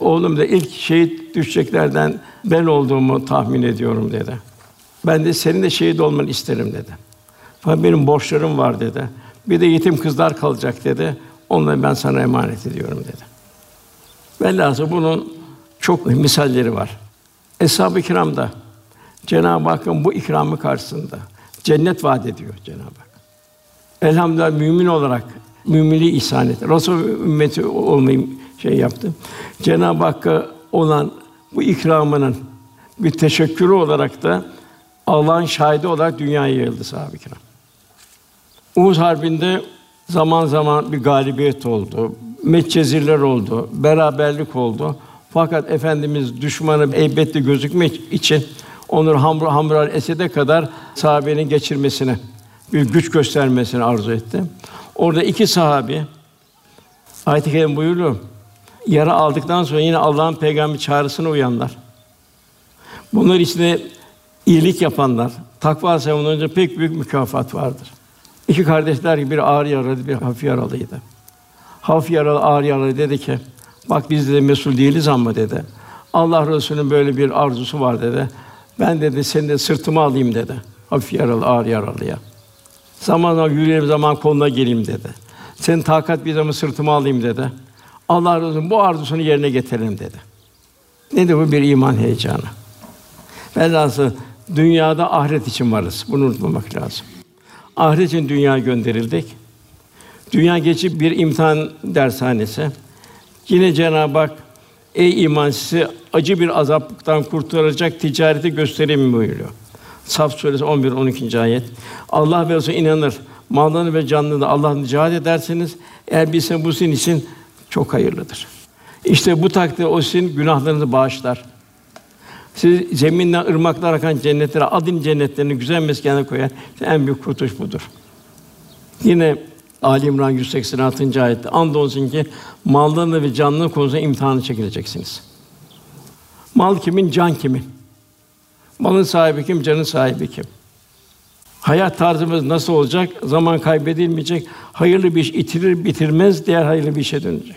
Oğlum da ilk şehit düşeceklerden ben olduğumu tahmin ediyorum dedi. Ben de senin de şehit olmanı isterim dedi. Fakat benim borçlarım var dedi. Bir de yetim kızlar kalacak dedi. Onları ben sana emanet ediyorum dedi. Velhâsıl bunun çok misalleri var. Eshab-ı Kiram da Cenab-ı Hakk'ın bu ikramı karşısında cennet vaat ediyor Cenab-ı Hak. Elhamdülillah mümin olarak mümini ihsan etti. Resul ümmeti olmayı şey yaptı. Cenab-ı Hakk'a olan bu ikramının bir teşekkürü olarak da Allah'ın şahidi olarak dünyaya yayıldı sahabe-i kiram. Uhud Harbi'nde zaman zaman bir galibiyet oldu. Metcezirler oldu, beraberlik oldu. Fakat efendimiz düşmanı elbette gözükmek için onur Hamr Hamrar Esed'e kadar sahabenin geçirmesini, bir güç göstermesini arzu etti. Orada iki sahabi ayet-i kerim buyuruyor. Yara aldıktan sonra yine Allah'ın peygamber çağrısına uyanlar. Bunlar içinde iyilik yapanlar, takva savununca pek büyük mükafat vardır. İki kardeşler gibi bir ağır yaralı, bir hafif yaralıydı. Hafif yaralı, ağır yaralı dedi ki, bak biz de mesul değiliz ama dedi. Allah Resulü'nün böyle bir arzusu var dedi. Ben dedi seni de sırtıma alayım dedi. Hafif yaralı, ağır yaralıya. Zamanla yürüyelim, zaman koluna geleyim dedi. Senin takat bir zaman sırtıma alayım dedi. Allah Resulü bu arzusunu yerine getirelim dedi. Ne de bu bir iman heyecanı. Velhasıl dünyada ahiret için varız. Bunu unutmamak lazım. Ahiret için dünya gönderildik. Dünya geçip bir imtihan dershanesi. Yine Cenab-ı Hak ey iman sizi acı bir azaptan kurtaracak ticareti göstereyim buyuruyor. Saf suresi 11 12. ayet. Allah ve Resulü inanır. Mallarını ve canını da Allah'ın cihad ederseniz eğer bilse bu sizin için çok hayırlıdır. İşte bu takdirde o sizin günahlarınızı bağışlar. Siz zeminden ırmaklar akan cennetlere, adın cennetlerini güzel meskenine koyar. İşte en büyük kurtuluş budur. Yine Ali İmran 186. ayette andolsun ki mallarını ve canını konusunda imtihanı çekileceksiniz. Mal kimin, can kimin? Malın sahibi kim, canın sahibi kim? Hayat tarzımız nasıl olacak? Zaman kaybedilmeyecek. Hayırlı bir iş itirir bitirmez, diğer hayırlı bir işe dönecek.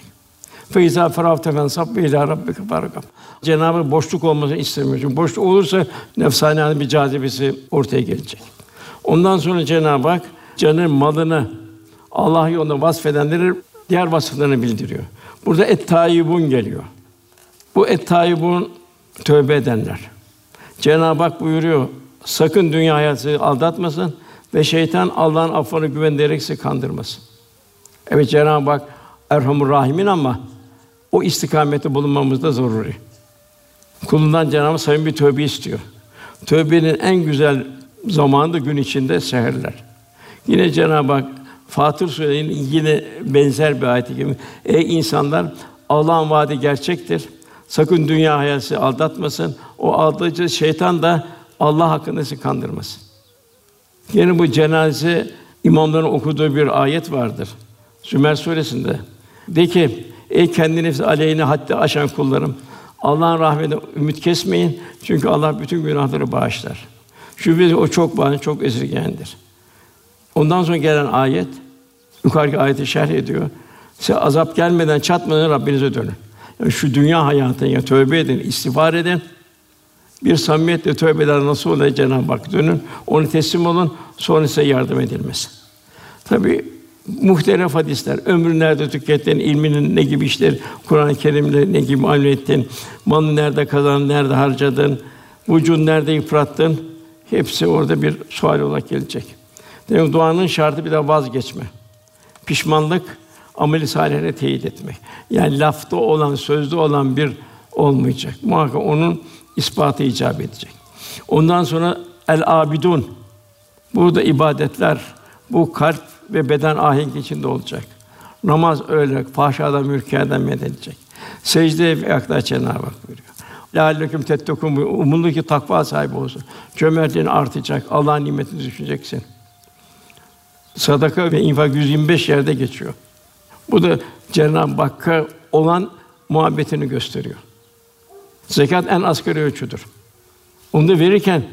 Feyza ferafte fensab ve ila rabbike farkam. Cenabı boşluk olmasını istemiyor. Çünkü boşluk olursa nefsani bir cazibesi ortaya gelecek. Ondan sonra Cenab-ı Hak canı, malını Allah yolunda vasfedenleri diğer vasıflarını bildiriyor. Burada et tayyibun geliyor. Bu et tayyibun tövbe edenler. Cenab-ı Hak buyuruyor, sakın dünya hayatı aldatmasın ve şeytan Allah'ın affına güvenerek sizi kandırmasın. Evet Cenab-ı Hak Erhamur Rahimin ama o istikamette bulunmamız da zaruri. Kulundan Cenab-ı Hak sayın bir tövbe istiyor. Tövbenin en güzel zamanı da gün içinde seherler. Yine Cenab-ı Hak Fatır Suresi'nin yine benzer bir ayeti gibi ey insanlar Allah'ın vaadi gerçektir. Sakın dünya hayatı aldatmasın. O aldatıcı şeytan da Allah hakkında sizi kandırmasın. Yine bu cenaze imamların okuduğu bir ayet vardır. Sümer suresinde. De ki ey kendi nefsi aleyhine haddi aşan kullarım Allah'ın rahmetine ümit kesmeyin. Çünkü Allah bütün günahları bağışlar. Şüphesiz o çok bağışlı, çok esirgeyendir. Ondan sonra gelen ayet yukarıki ayeti şerh ediyor. Size azap gelmeden çatmadan Rabbinize dönün. Şu dünya hayatına ya tövbe edin, istiğfar edin. Bir samimiyetle tövbe eder nasıl olur Cenab-ı Hak dönün. Onu teslim olun. Sonra size yardım edilmesi. Tabi muhtelif hadisler, ömrü nerede tükettin, ilminin ne gibi işler, Kur'an-ı Kerim'le ne gibi amel ettin, malını nerede kazandın, nerede harcadın, vücudunu nerede yıprattın, hepsi orada bir sual olarak gelecek. Demek duanın şartı bir de vazgeçme. Pişmanlık, ameli salihine teyit etmek. Yani lafta olan, sözde olan bir olmayacak. Muhakkak onun ispatı icap edecek. Ondan sonra el abidun. Burada ibadetler bu kalp ve beden ahenk içinde olacak. Namaz öyle fahşadan, mürkiyeden men edilecek. Secdeye yaklaş Cenab-ı Hak buyuruyor. Lâleküm tettekûn umulur ki takva sahibi olsun. Cömertliğin artacak. Allah'ın nimetini düşüneceksin. Sadaka ve infak 125 yerde geçiyor. Bu da Cenab-ı Hakk'a olan muhabbetini gösteriyor. Zekat en asgari ölçüdür. Onu da verirken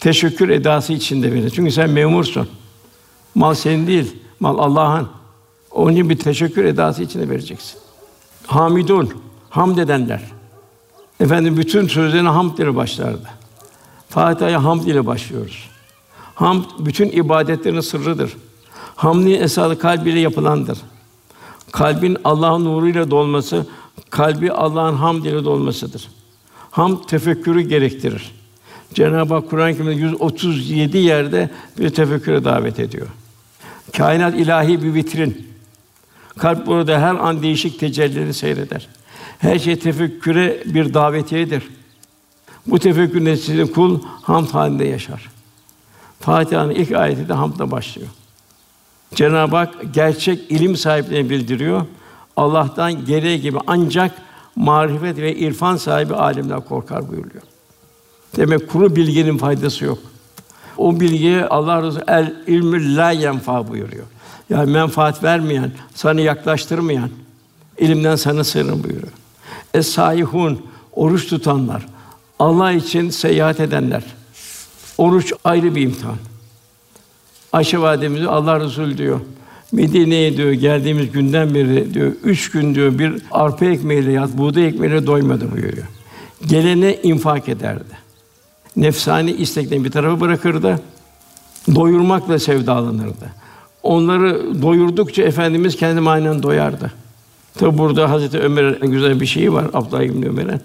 teşekkür edası içinde verir. Çünkü sen memursun. Mal senin değil, mal Allah'ın. Onun için bir teşekkür edası içinde vereceksin. Hamidun, hamd edenler. Efendim bütün sözlerine hamd ile başlardı. Fatiha'ya hamd ile başlıyoruz. Hamd bütün ibadetlerin sırrıdır. Hamdin esası kalbiyle yapılandır. Kalbin Allah'ın nuruyla dolması, kalbi Allah'ın hamd ile dolmasıdır. Hamd tefekkürü gerektirir. Cenab-ı Hak Kur'an-ı Kerim'de 137 yerde bir tefekküre davet ediyor. Kainat ilahi bir vitrin. Kalp burada her an değişik tecellileri seyreder. Her şey tefekküre bir davetiyedir. Bu tefekkür neticesinde kul hamd halinde yaşar. Fatiha'nın ilk ayeti de hamdla başlıyor. Cenab-ı Hak gerçek ilim sahiplerini bildiriyor. Allah'tan gereği gibi ancak marifet ve irfan sahibi alimler korkar buyuruyor. Demek kuru bilginin faydası yok. O bilgiye Allah Resulü el ilmü la yenfa buyuruyor. Yani menfaat vermeyen, sana yaklaştırmayan ilimden sana sığının buyuruyor. Es saihun oruç tutanlar, Allah için seyahat edenler. Oruç ayrı bir imtihan. Ayşe validemiz Allah Resulü diyor. Medine'ye diyor geldiğimiz günden beri diyor üç gün diyor bir arpa ekmeğiyle yat, buğday ekmeğiyle doymadı buyuruyor. Gelene infak ederdi. Nefsani isteklerini bir tarafa bırakırdı. Doyurmakla sevdalanırdı. Onları doyurdukça efendimiz kendi aynen doyardı. Tabi burada Hazreti Ömer'in güzel bir şeyi var Abdullah İbn Ömer'in.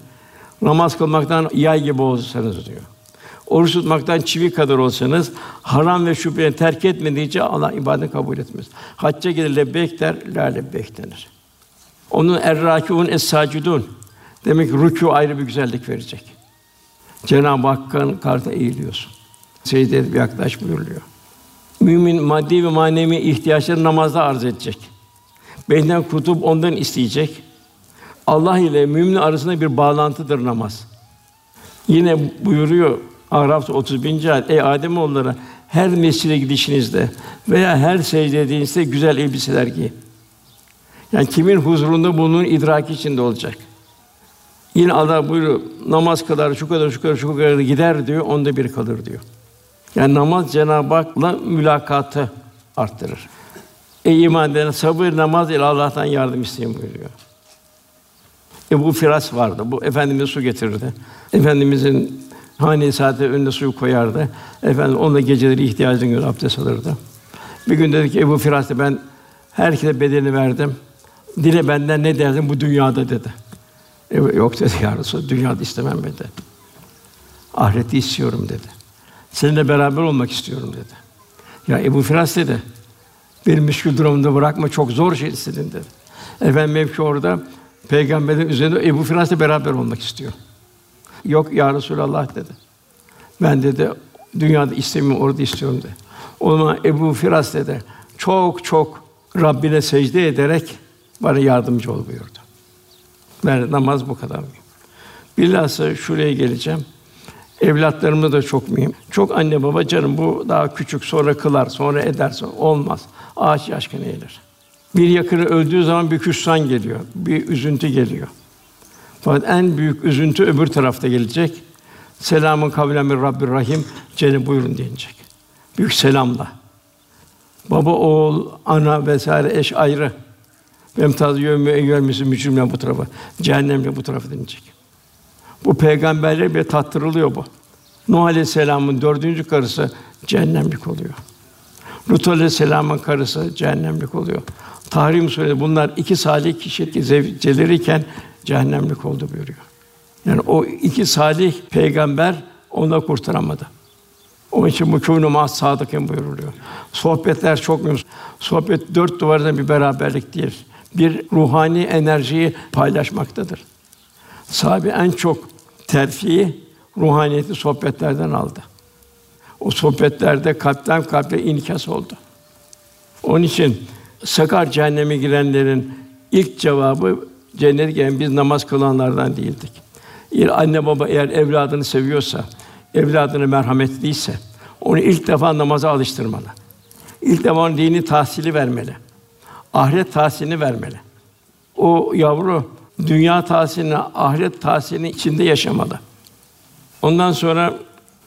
Namaz kılmaktan yay gibi olsanız diyor. Oruç tutmaktan çivi kadar olsanız haram ve şüpheyi terk etmedikçe Allah ibadet kabul etmez. Hacca gelir lebbeyk der, la lebbeyk denir. Onun errakûn es-sacidun. Demek ki rükû ayrı bir güzellik verecek. Cenab-ı Hakk'ın karşısına eğiliyorsun. Secde edip yaklaş buyuruluyor. Mümin maddi ve manevi ihtiyaçları namazda arz edecek. Benden kutup ondan isteyecek. Allah ile mümin arasında bir bağlantıdır namaz. Yine buyuruyor Araf 31. ayet Ey Adem oğulları her mescide gidişinizde veya her secde ettiğinizde güzel elbiseler giyin. Yani kimin huzurunda bulunun idraki içinde olacak. Yine Allah buyuruyor namaz kadar şu kadar şu kadar şu kadar gider diyor onda bir kalır diyor. Yani namaz Cenab-ı Hak'la mülakatı arttırır. Ey iman eden sabır namaz ile Allah'tan yardım isteyin buyuruyor. Ebu Firas vardı. Bu efendimiz su getirirdi. Efendimizin hane saati önüne suyu koyardı. Efendim onunla geceleri ihtiyacını göre abdest alırdı. Bir gün dedi ki Ebu Firas ben herkese bedelini verdim. Dile benden ne derdim bu dünyada dedi. E, yok dedi ya Resulallah, dünyada istemem dedi. Ahireti istiyorum dedi. Seninle beraber olmak istiyorum dedi. Ya Ebu Firas dedi, bir müşkül durumunda bırakma, çok zor şey istedin dedi. Efendim mevki orada, Peygamberin üzerinde Ebu Firas'la beraber olmak istiyor. Yok ya Resulallah dedi. Ben dedi, dünyada istemiyorum, orada istiyorum dedi. O zaman Ebu Firas dedi, çok çok Rabbine secde ederek bana yardımcı ol buyurdu. Ben namaz bu kadar mühim. Bilhassa şuraya geleceğim. Evlatlarımız da çok mühim. Çok anne baba canım bu daha küçük sonra kılar, sonra ederse olmaz. Ağaç yaşkın eğilir. Bir yakını öldüğü zaman bir hüsran geliyor, bir üzüntü geliyor. Fakat en büyük üzüntü öbür tarafta gelecek. Selamun kavlen min Rabbir Rahim. Cennet buyurun diyecek. Büyük selamla. Baba, oğul, ana vesaire eş ayrı. Emtaz yevme eyyel mücrimle bu tarafa, cehennemle bu tarafa denilecek. Bu peygamberler bile tattırılıyor bu. Nuh Aleyhisselam'ın dördüncü karısı cehennemlik oluyor. Lut Aleyhisselam'ın karısı cehennemlik oluyor. Tahrim Suresi bunlar iki salih kişi zevceleriyken cehennemlik oldu buyuruyor. Yani o iki salih peygamber onu kurtaramadı. Onun için bu kûnû mâ sadıkın buyuruluyor. Sohbetler çok mühim. Sohbet dört duvardan bir beraberlik bir ruhani enerjiyi paylaşmaktadır. Sahabe en çok terfiyi ruhaniyeti sohbetlerden aldı. O sohbetlerde kalpten kalbe inikas oldu. Onun için sakar cehenneme girenlerin ilk cevabı cennet giren biz namaz kılanlardan değildik. Bir anne baba eğer evladını seviyorsa, evladını merhametliyse onu ilk defa namaza alıştırmalı. İlk defa dini tahsili vermeli ahiret tahsilini vermeli. O yavru dünya tahsilini, ahiret tahsilini içinde yaşamalı. Ondan sonra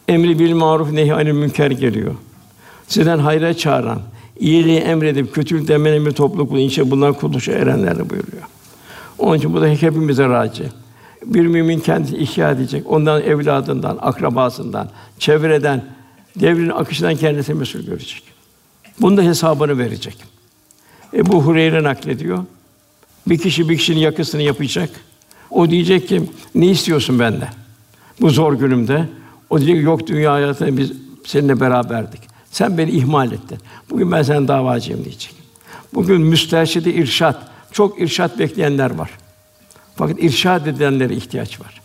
emri bil maruf nehi anil münker geliyor. Sizden hayra çağıran, iyiliği emredip kötülük demenin bir topluluk bulun. İşte bunlar kurtuluşa erenler buyuruyor. Onun için bu da hepimize raci. Bir mümin kendisi ihya edecek. Ondan evladından, akrabasından, çevreden, devrin akışından kendisi mesul görecek. Bunun da hesabını verecek. Ebu Hureyre naklediyor. Bir kişi bir kişinin yakısını yapacak. O diyecek ki ne istiyorsun benden? Bu zor günümde. O diyecek yok dünya hayatında biz seninle beraberdik. Sen beni ihmal ettin. Bugün ben senin davacıyım diyecek. Bugün müsterşidi irşat, çok irşat bekleyenler var. Fakat irşad edenlere ihtiyaç var.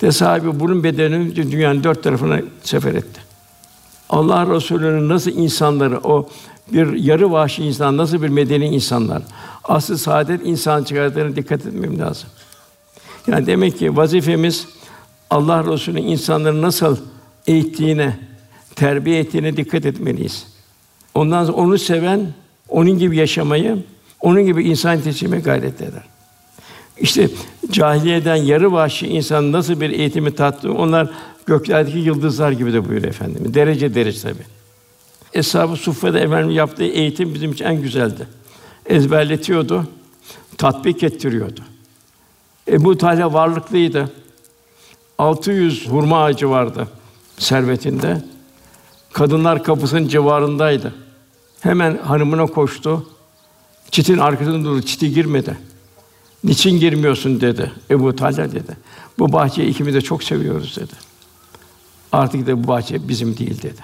De sahibi bunun bedenini dünyanın dört tarafına sefer etti. Allah Resulü'nün nasıl insanları o bir yarı vahşi insan nasıl bir medeni insanlar. Asıl saadet insan çıkardığına dikkat etmem lazım. Yani demek ki vazifemiz Allah Resulü'nün insanları nasıl eğittiğine, terbiye ettiğine dikkat etmeliyiz. Ondan sonra onu seven, onun gibi yaşamayı, onun gibi insan yetiştirmeye gayret eder. İşte cahiliyeden yarı vahşi insan nasıl bir eğitimi tattı, onlar göklerdeki yıldızlar gibi de buyuruyor efendimiz. Derece derece tabi. Eshab-ı Suffe'de efendim yaptığı eğitim bizim için en güzeldi. Ezberletiyordu, tatbik ettiriyordu. Ebu Talha varlıklıydı. 600 hurma ağacı vardı servetinde. Kadınlar kapısının civarındaydı. Hemen hanımına koştu. Çitin arkasında durdu. Çiti girmedi. Niçin girmiyorsun dedi. Ebu Talha dedi. Bu bahçeyi ikimiz de çok seviyoruz dedi. Artık da bu bahçe bizim değil dedi.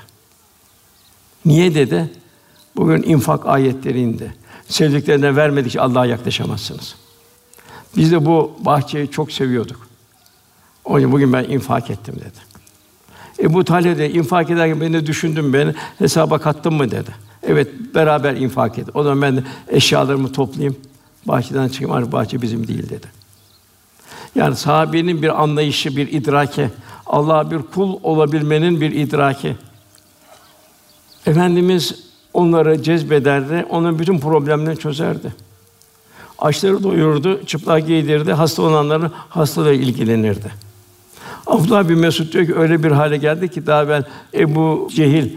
Niye dedi? Bugün infak ayetleri indi. Sevdiklerine vermedikçe Allah'a yaklaşamazsınız. Biz de bu bahçeyi çok seviyorduk. O yüzden bugün ben infak ettim dedi. Ebu Talha de infak ederken beni de düşündüm beni hesaba kattın mı dedi. Evet beraber infak et. O zaman ben eşyalarımı toplayayım. Bahçeden çıkayım. Artık bahçe bizim değil dedi. Yani sahabenin bir anlayışı, bir idrake, Allah'a bir kul olabilmenin bir idraki. Efendimiz onları cezbederdi, onun bütün problemlerini çözerdi. Açları doyurdu, çıplak giydirdi, hasta olanların hastalığı ilgilenirdi. Abdullah bin Mesud diyor ki öyle bir hale geldi ki daha ben Ebu Cehil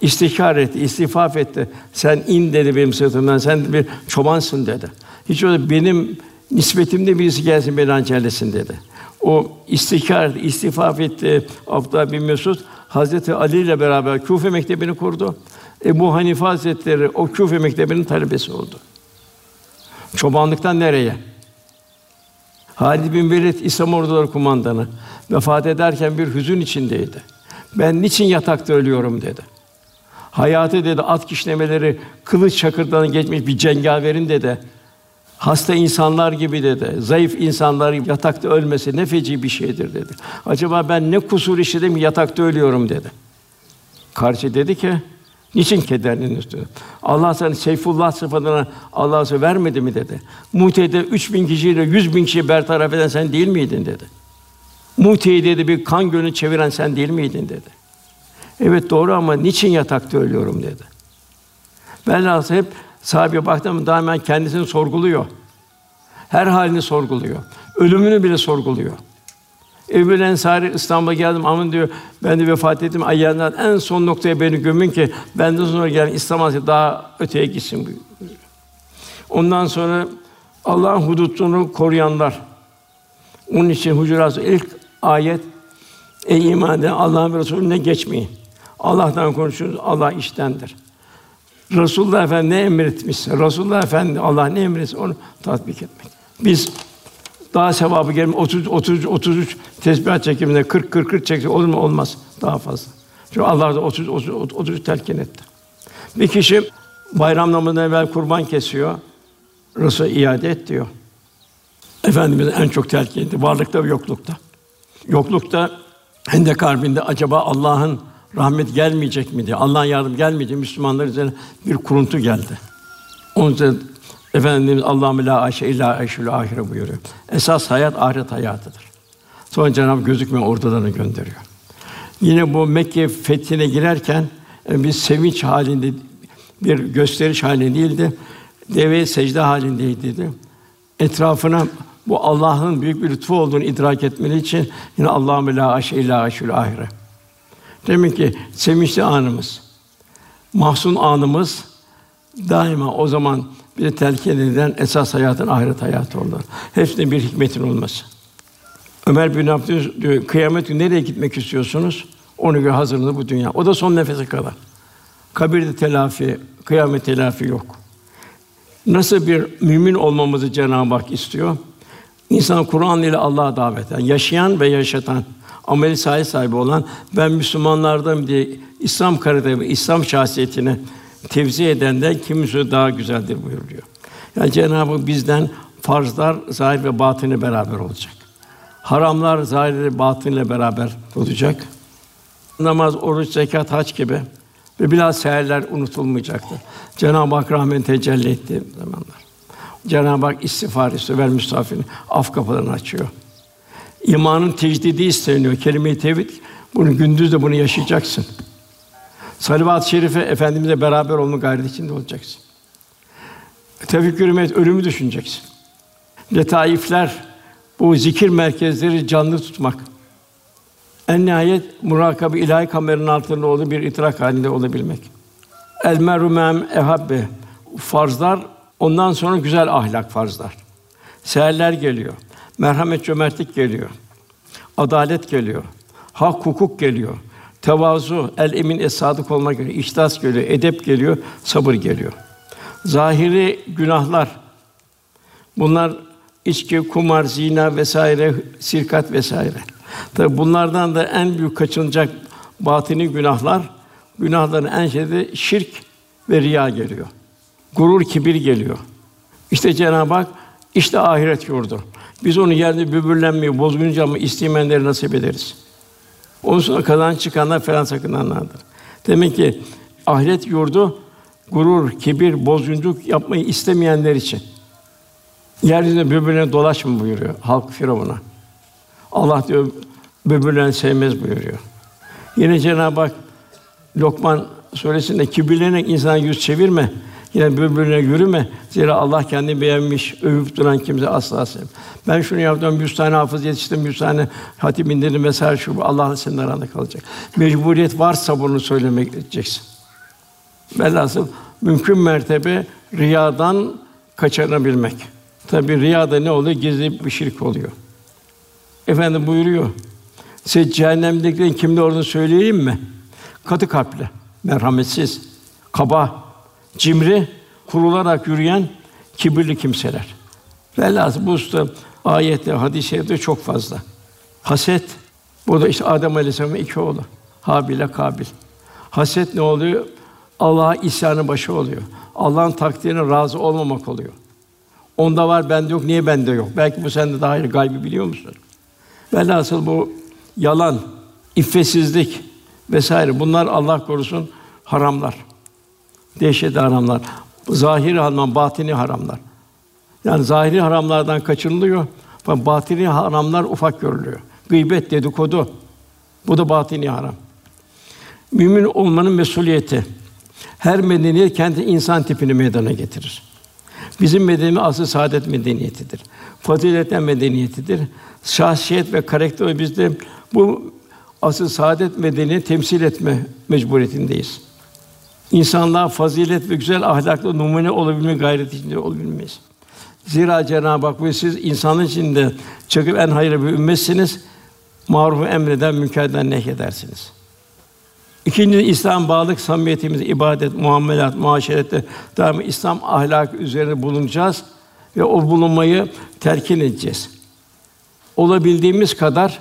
istihkar etti, istifaf etti. Sen in dedi benim sırtımdan, sen bir çobansın dedi. Hiç öyle benim nispetimde birisi gelsin beni hançerlesin dedi. O istihkar, istifaf etti Abdullah bin Mesud. Hazreti Ali ile beraber Küfe mektebini kurdu. Ebu Hanife Hazretleri o Küfe mektebinin talebesi oldu. Çobanlıktan nereye? Halid bin Velid İslam orduları kumandanı vefat ederken bir hüzün içindeydi. Ben niçin yatakta ölüyorum dedi. Hayatı dedi at kişnemeleri kılıç çakırdan geçmiş bir cengaverin dedi. Hasta insanlar gibi dedi. Zayıf insanlar yatakta ölmesi ne feci bir şeydir dedi. Acaba ben ne kusur işledim yatakta ölüyorum dedi. Karşı dedi ki Niçin kederleniyorsun? Allah sana Seyfullah sıfatına Allah sana vermedi mi dedi. Mute'de üç bin kişiyle yüz bin kişi bertaraf eden sen değil miydin dedi. Mute'yi dedi bir kan gölünü çeviren sen değil miydin dedi. Evet doğru ama niçin yatakta ölüyorum dedi. Velhâsıl hep sahibi baktım daima kendisini sorguluyor. Her halini sorguluyor. Ölümünü bile sorguluyor. Ebu Ensari İstanbul'a geldim aman diyor ben de vefat ettim ayağından en son noktaya beni gömün ki benden sonra gelen İslam daha öteye gitsin. Ondan sonra Allah'ın hudutunu koruyanlar. Onun için Hucurat ilk ayet Ey iman eden Allah'ın Resulüne geçmeyin. Allah'tan konuşuyoruz, Allah iştendir. Resulullah Efendi ne emretmişse, Resulullah Efendi Allah ne emretmişse onu tatbik etmek. Biz daha sevabı gelme 30 30 33 tesbihat çekiminde 40 40 40 çekse olur mu? Olmaz. Daha fazla. Çünkü Allah da 30 30 30 telkin etti. Bir kişi bayram namazından evvel kurban kesiyor. Resul iade et diyor. Efendimiz en çok telkin etti varlıkta ve yoklukta. Yoklukta Hendek Harbi'nde acaba Allah'ın rahmet gelmeyecek mi diye, Allah'ın yardım gelmeyecek Müslümanlar üzerine bir kuruntu geldi. Onun için Efendimiz Allahu la aşe illa aşul ahire buyuruyor. Esas hayat ahiret hayatıdır. Sonra Cenab-ı gözükmeyen ortalarını gönderiyor. Yine bu Mekke fethine girerken e, bir sevinç halinde bir gösteriş halinde değildi. Deve secde halindeydi dedi. Etrafına bu Allah'ın büyük bir lütfu olduğunu idrak etmeli için yine Allahu la aşe illa aşul ahire. Demek ki sevinçli anımız, mahzun anımız daima o zaman bize telkin edilen esas hayatın ahiret hayatı olur. Hepsinde bir hikmetin olması. Ömer bin Abdülaziz diyor, kıyamet günü nereye gitmek istiyorsunuz? Onu göre hazırlığı bu dünya. O da son nefese kadar. Kabirde telafi, kıyamet telafi yok. Nasıl bir mümin olmamızı Cenab-ı Hak istiyor? İnsan Kur'an ile Allah'a davet eden, yaşayan ve yaşatan, ameli sahibi sahibi olan ben Müslümanlardan diye İslam karakterini, İslam şahsiyetini tevzi edenden kimisi daha güzeldir buyuruyor. Yani Cenab-ı Hak bizden farzlar zahir ve batını beraber olacak. Haramlar zahir ve batınla beraber olacak. Namaz, oruç, zekat, hac gibi ve biraz seherler unutulmayacaktır. Cenab-ı Hak rahmet tecelli ettiği zamanlar. Cenab-ı Hak istiğfar istiyor, ver misafirin af kapılarını açıyor. İmanın tecdidi isteniyor. Kelime-i tevhid bunu gündüz de bunu yaşayacaksın. Salavat-ı şerife efendimizle beraber olma gayreti içinde olacaksın. Tefekkür et, ölümü düşüneceksin. Letaifler, bu zikir merkezleri canlı tutmak. En nihayet murakabe ilahi kameranın altında olduğu bir idrak halinde olabilmek. El merumem ehabbe farzlar ondan sonra güzel ahlak farzlar. Seherler geliyor. Merhamet, cömertlik geliyor. Adalet geliyor. Hak, hukuk geliyor. Tevazu, el emin es sadık olmak geliyor. İhlas geliyor, edep geliyor, sabır geliyor. Zahiri günahlar bunlar içki, kumar, zina vesaire, sirkat vesaire. Tabi bunlardan da en büyük kaçınacak batini günahlar, günahların en şeyde şirk ve riya geliyor. Gurur, kibir geliyor. İşte Cenab-ı Hak işte ahiret yurdu. Biz onu yerde böbürlenmeyi, bozgunca mı isteyenleri nasip ederiz. Onun sonra kazanç çıkanlar falan sakınanlardır. Demek ki ahiret yurdu gurur, kibir, bozgunculuk yapmayı istemeyenler için. Yeryüzünde birbirine dolaşma buyuruyor halk Firavun'a. Allah diyor birbirlerini sevmez buyuruyor. Yine Cenab-ı Hak Lokman suresinde kibirlenerek insan yüz çevirme. Yine birbirine yürüme. Zira Allah kendini beğenmiş, övüp duran kimse asla sevmez. Ben şunu yaptım, yüz tane hafız yetiştim, yüz tane hatip indirdim mesela şu bu. Allah senin aranda kalacak. Mecburiyet varsa bunu söylemek edeceksin. Velhasıl mümkün mertebe riyadan kaçınabilmek. Tabi riyada ne oluyor? Gizli bir şirk oluyor. Efendim buyuruyor. Size cehennemdekilerin kimde olduğunu söyleyeyim mi? Katı kalpli, merhametsiz, kaba, cimri, kurularak yürüyen kibirli kimseler. Velhâsıl bu usta ayette, hadis-i şerifte çok fazla. Haset, bu da işte Adem Aleyhisselam'ın iki oğlu. Habil ile Kabil. Haset ne oluyor? Allah'a isyanı başı oluyor. Allah'ın takdirine razı olmamak oluyor. Onda var, bende yok. Niye bende yok? Belki bu sende daha iyi gaybi biliyor musun? Velhasıl bu yalan, iffetsizlik vesaire bunlar Allah korusun haramlar. Dehşet haramlar. Zahiri haram, batini haramlar. Yani zahiri haramlardan kaçınılıyor. Fakat batini haramlar ufak görülüyor. Gıybet, dedikodu. Bu da batini haram. Mümin olmanın mesuliyeti. Her medeniyet kendi insan tipini meydana getirir. Bizim medeniyetimiz asıl saadet medeniyetidir. Faziletten medeniyetidir. Şahsiyet ve karakter biz de bu asıl saadet medeniyeti temsil etme mecburiyetindeyiz. İnsanlığa fazilet ve güzel ahlaklı numune olabilme gayreti içinde olabilmeyiz. Zira Cenab-ı Hak ve siz insanın içinde çıkıp en hayırlı bir ümmetsiniz. Marufu emreden, münkerden nehyedersiniz. İkinci İslam bağlılık samimiyetimiz, ibadet, muamelat, muaşerette daima İslam ahlakı üzerine bulunacağız ve o bulunmayı terkin edeceğiz. Olabildiğimiz kadar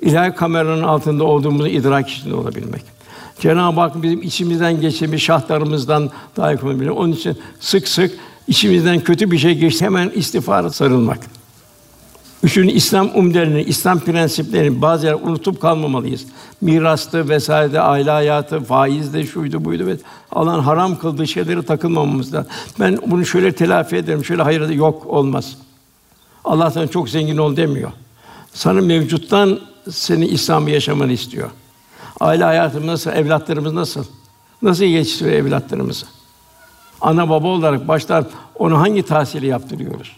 ilahi kameranın altında olduğumuzu idrak içinde olabilmek. Cenab-ı Hak bizim içimizden geçen şahlarımızdan daha yakın bilir. Onun için sık sık içimizden kötü bir şey geçti hemen istiğfara sarılmak. Üçüncü İslam umdelerini, İslam prensiplerini bazı yer unutup kalmamalıyız. Mirastı vesaire, aile hayatı, faizde, şuydu buydu ve Allah'ın haram kıldığı şeylere takılmamamız lazım. Ben bunu şöyle telafi ederim, şöyle hayır yok olmaz. Allah sana çok zengin ol demiyor. Sana mevcuttan seni İslam'ı yaşamanı istiyor. Aile hayatımız nasıl, evlatlarımız nasıl? Nasıl yetiştiriyor evlatlarımızı? Ana baba olarak baştan onu hangi tahsili yaptırıyoruz?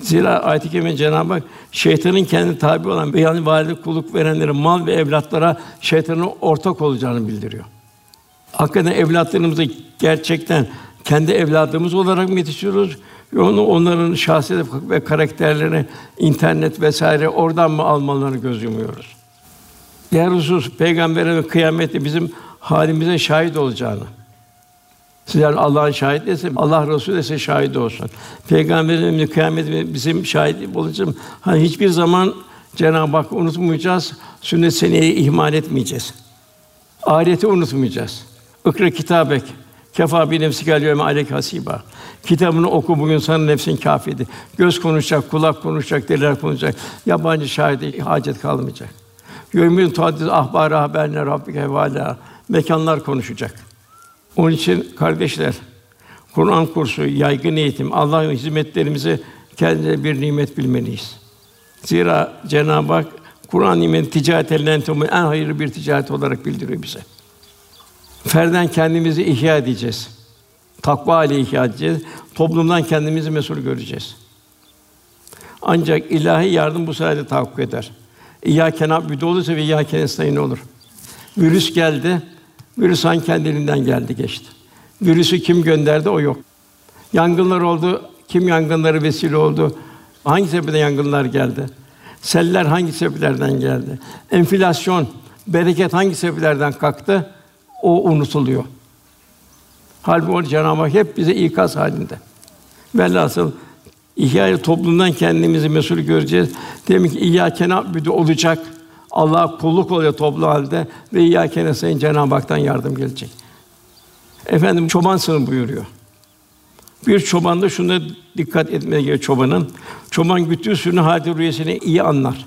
Zira ayet-i kerime Cenab-ı Hak şeytanın kendi tabi olan yani valide kulluk verenlere mal ve evlatlara şeytanın ortak olacağını bildiriyor. Hakikaten evlatlarımızı gerçekten kendi evladımız olarak mı yetiştiriyoruz? Onu onların şahsiyet ve karakterlerini internet vesaire oradan mı almalarını göz yumuyoruz? Diğer husus peygambere ve kıyamette bizim halimize şahit olacağını. Sizler Allah'ın şahit ise Allah Resulü ise şahit olsun. Peygamberin kıyamet bizim şahit olacağım. Hani hiçbir zaman Cenab-ı Hakk'ı unutmayacağız. Sünnet seneyi ihmal etmeyeceğiz. Ahireti unutmayacağız. Ikra kitabek. Kefa bi nefsikel yevme aleyk hasiba. Kitabını oku bugün sana nefsin kâfidir. Göz konuşacak, kulak konuşacak, diller konuşacak. Yabancı şahide hacet kalmayacak. Yevmin tuhaddis ahbara haberler rabbike vala. Mekanlar konuşacak. Onun için kardeşler, Kur'an kursu, yaygın eğitim, Allah'ın hizmetlerimizi kendine bir nimet bilmeliyiz. Zira Cenab-ı Hak Kur'an nimeti ticaret elinden en hayırlı bir ticaret olarak bildiriyor bize. Ferden kendimizi ihya edeceğiz. Takva ile ihya edeceğiz. Toplumdan kendimizi mesul göreceğiz. Ancak ilahi yardım bu sayede tahakkuk eder. İyyâke na'budu olursa ve iyyâke nestaîn olur. Virüs geldi. Virüs hangi kendiliğinden geldi geçti. Virüsü kim gönderdi o yok. Yangınlar oldu. Kim yangınları vesile oldu? Hangi sebepten yangınlar geldi? Seller hangi sebeplerden geldi? Enflasyon, bereket hangi sebeplerden kalktı? O unutuluyor. Halbuki Cenab-ı Hak hep bize ikaz halinde. Velhasıl ihya toplumdan kendimizi mesul göreceğiz. Demek ki İyyâke na'budu olacak. Allah kulluk oluyor toplu halde ve İyyâke nestaîn Cenab-ı Hak'tan yardım gelecek. Efendim çoban sınıf buyuruyor. Bir çoban da şuna dikkat etmeye gerekiyor çobanın. Çoban güttüğü sürünün halde rüyasını iyi anlar.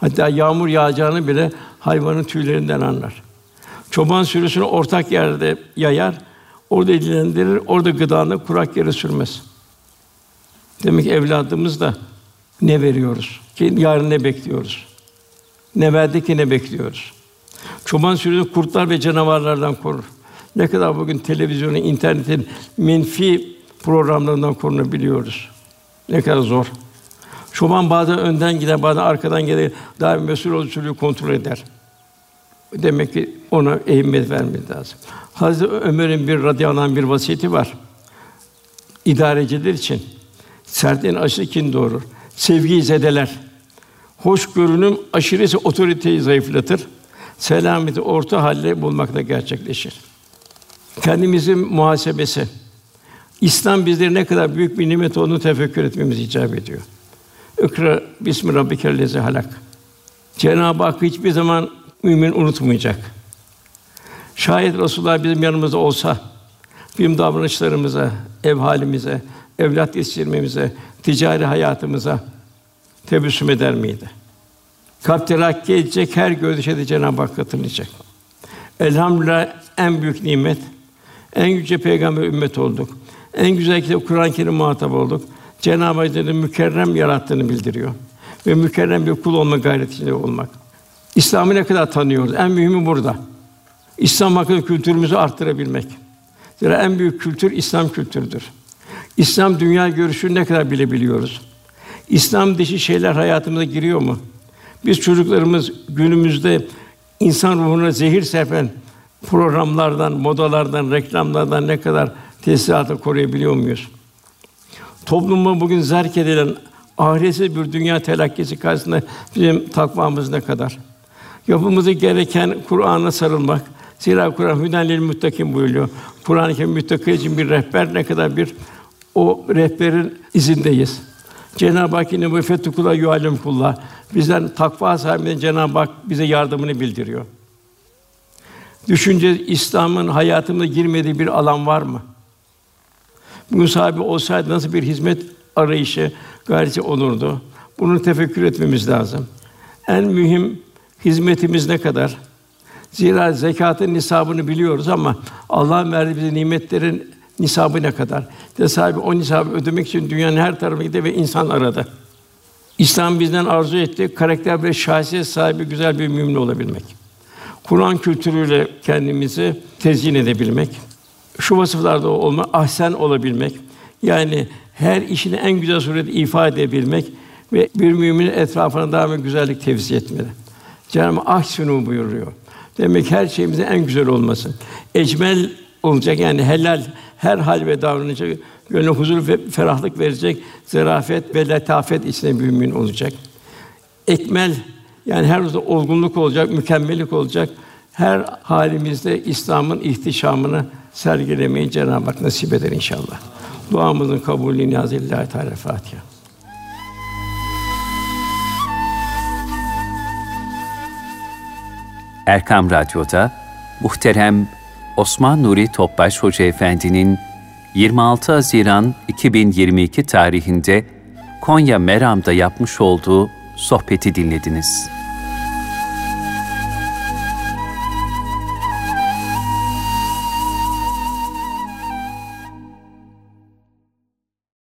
Hatta yağmur yağacağını bile hayvanın tüylerinden anlar. Çoban sürüsünü ortak yerde yayar, orada ilgilendirir, orada gıdanı kurak yere sürmez. Demek ki evladımız da ne veriyoruz? Yarın ne bekliyoruz? Ne verdik ki ne bekliyoruz? Çoban sürüsü kurtlar ve canavarlardan korur. Ne kadar bugün televizyonun, internetin menfi programlarından korunabiliyoruz. Ne kadar zor. Çoban bazen önden gider, bazen arkadan gelir. Daha mesul olduğu kontrol eder. Demek ki ona ehemmiyet vermemiz lazım. Hazreti Ömer'in bir radıyallahu bir vasiyeti var. İdareciler için sertliğin aşırı kin doğurur. Sevgiyi zedeler. Hoş görünüm aşırısı otoriteyi zayıflatır. Selameti orta halle bulmakta gerçekleşir. Kendimizin muhasebesi. İslam bizlere ne kadar büyük bir nimet olduğunu tefekkür etmemiz icap ediyor. Ikra bismi rabbikellezi halak. Cenab-ı Hak hiçbir zaman mümin unutmayacak. Şayet Resulullah bizim yanımızda olsa, bizim davranışlarımıza, ev halimize, evlat yetiştirmemize, ticari hayatımıza tebessüm eder miydi? Kalp terakki edecek, her görüşe de Cenab-ı Hak katılacak. Elhamdülillah en büyük nimet, en yüce peygamber ümmet olduk. En güzel kitap Kur'an-ı Kerim muhatap olduk. Cenab-ı Hak'ın mükerrem yarattığını bildiriyor ve mükerrem bir kul olma gayreti olmak. İslam'ı ne kadar tanıyoruz? En mühimi burada. İslam hakkında kültürümüzü arttırabilmek. Zira en büyük kültür İslam kültürüdür. İslam dünya görüşünü ne kadar bilebiliyoruz? İslam dışı şeyler hayatımıza giriyor mu? Biz çocuklarımız günümüzde insan ruhuna zehir serpen programlardan, modalardan, reklamlardan ne kadar tesisatı koruyabiliyor muyuz? Topluma bugün zerk edilen ahiretsiz bir dünya telakkisi karşısında bizim takvamız ne kadar? Yapılması gereken Kur'an'a sarılmak. Zira Kur'an hüden lil buyuruyor. Kur'an-ı Kerim için bir rehber ne kadar bir o rehberin izindeyiz. Cenab-ı Hak yine bu fetukula yualim kullah. Bizden takva sahibinden Cenab-ı Hak bize yardımını bildiriyor. Düşünce İslam'ın hayatımda girmediği bir alan var mı? Bugün sahibi olsaydı nasıl bir hizmet arayışı, gayreti olurdu? Bunu tefekkür etmemiz lazım. En mühim hizmetimiz ne kadar? Zira zekatın nisabını biliyoruz ama Allah'ın verdiği bize nimetlerin nisabı ne kadar? De sahibi o nisabı ödemek için dünyanın her tarafına gitti ve insan aradı. İslam bizden arzu etti, karakter ve şahsiyet sahibi güzel bir mümin olabilmek. Kur'an kültürüyle kendimizi tezyin edebilmek, şu vasıflarda olma, ahsen olabilmek, yani her işini en güzel surette ifade edebilmek ve bir müminin etrafına daima güzellik tevzi etmeli. Cenab-ı Ahsinu buyuruyor. Demek her şeyimizin en güzel olması. Ecmel olacak yani helal her hal ve davranacak gönlüne huzur ve ferahlık verecek, zarafet ve letafet içinde mümin olacak. Ekmel yani her zaman olgunluk olacak, mükemmellik olacak. Her halimizde İslam'ın ihtişamını sergilemeyi Cenab-ı Hak nasip eder inşallah. Duamızın kabulü niyazillah Teala Fatiha. Erkam Radyo'da muhterem Osman Nuri Topbaş Hoca Efendi'nin 26 Haziran 2022 tarihinde Konya Meram'da yapmış olduğu sohbeti dinlediniz.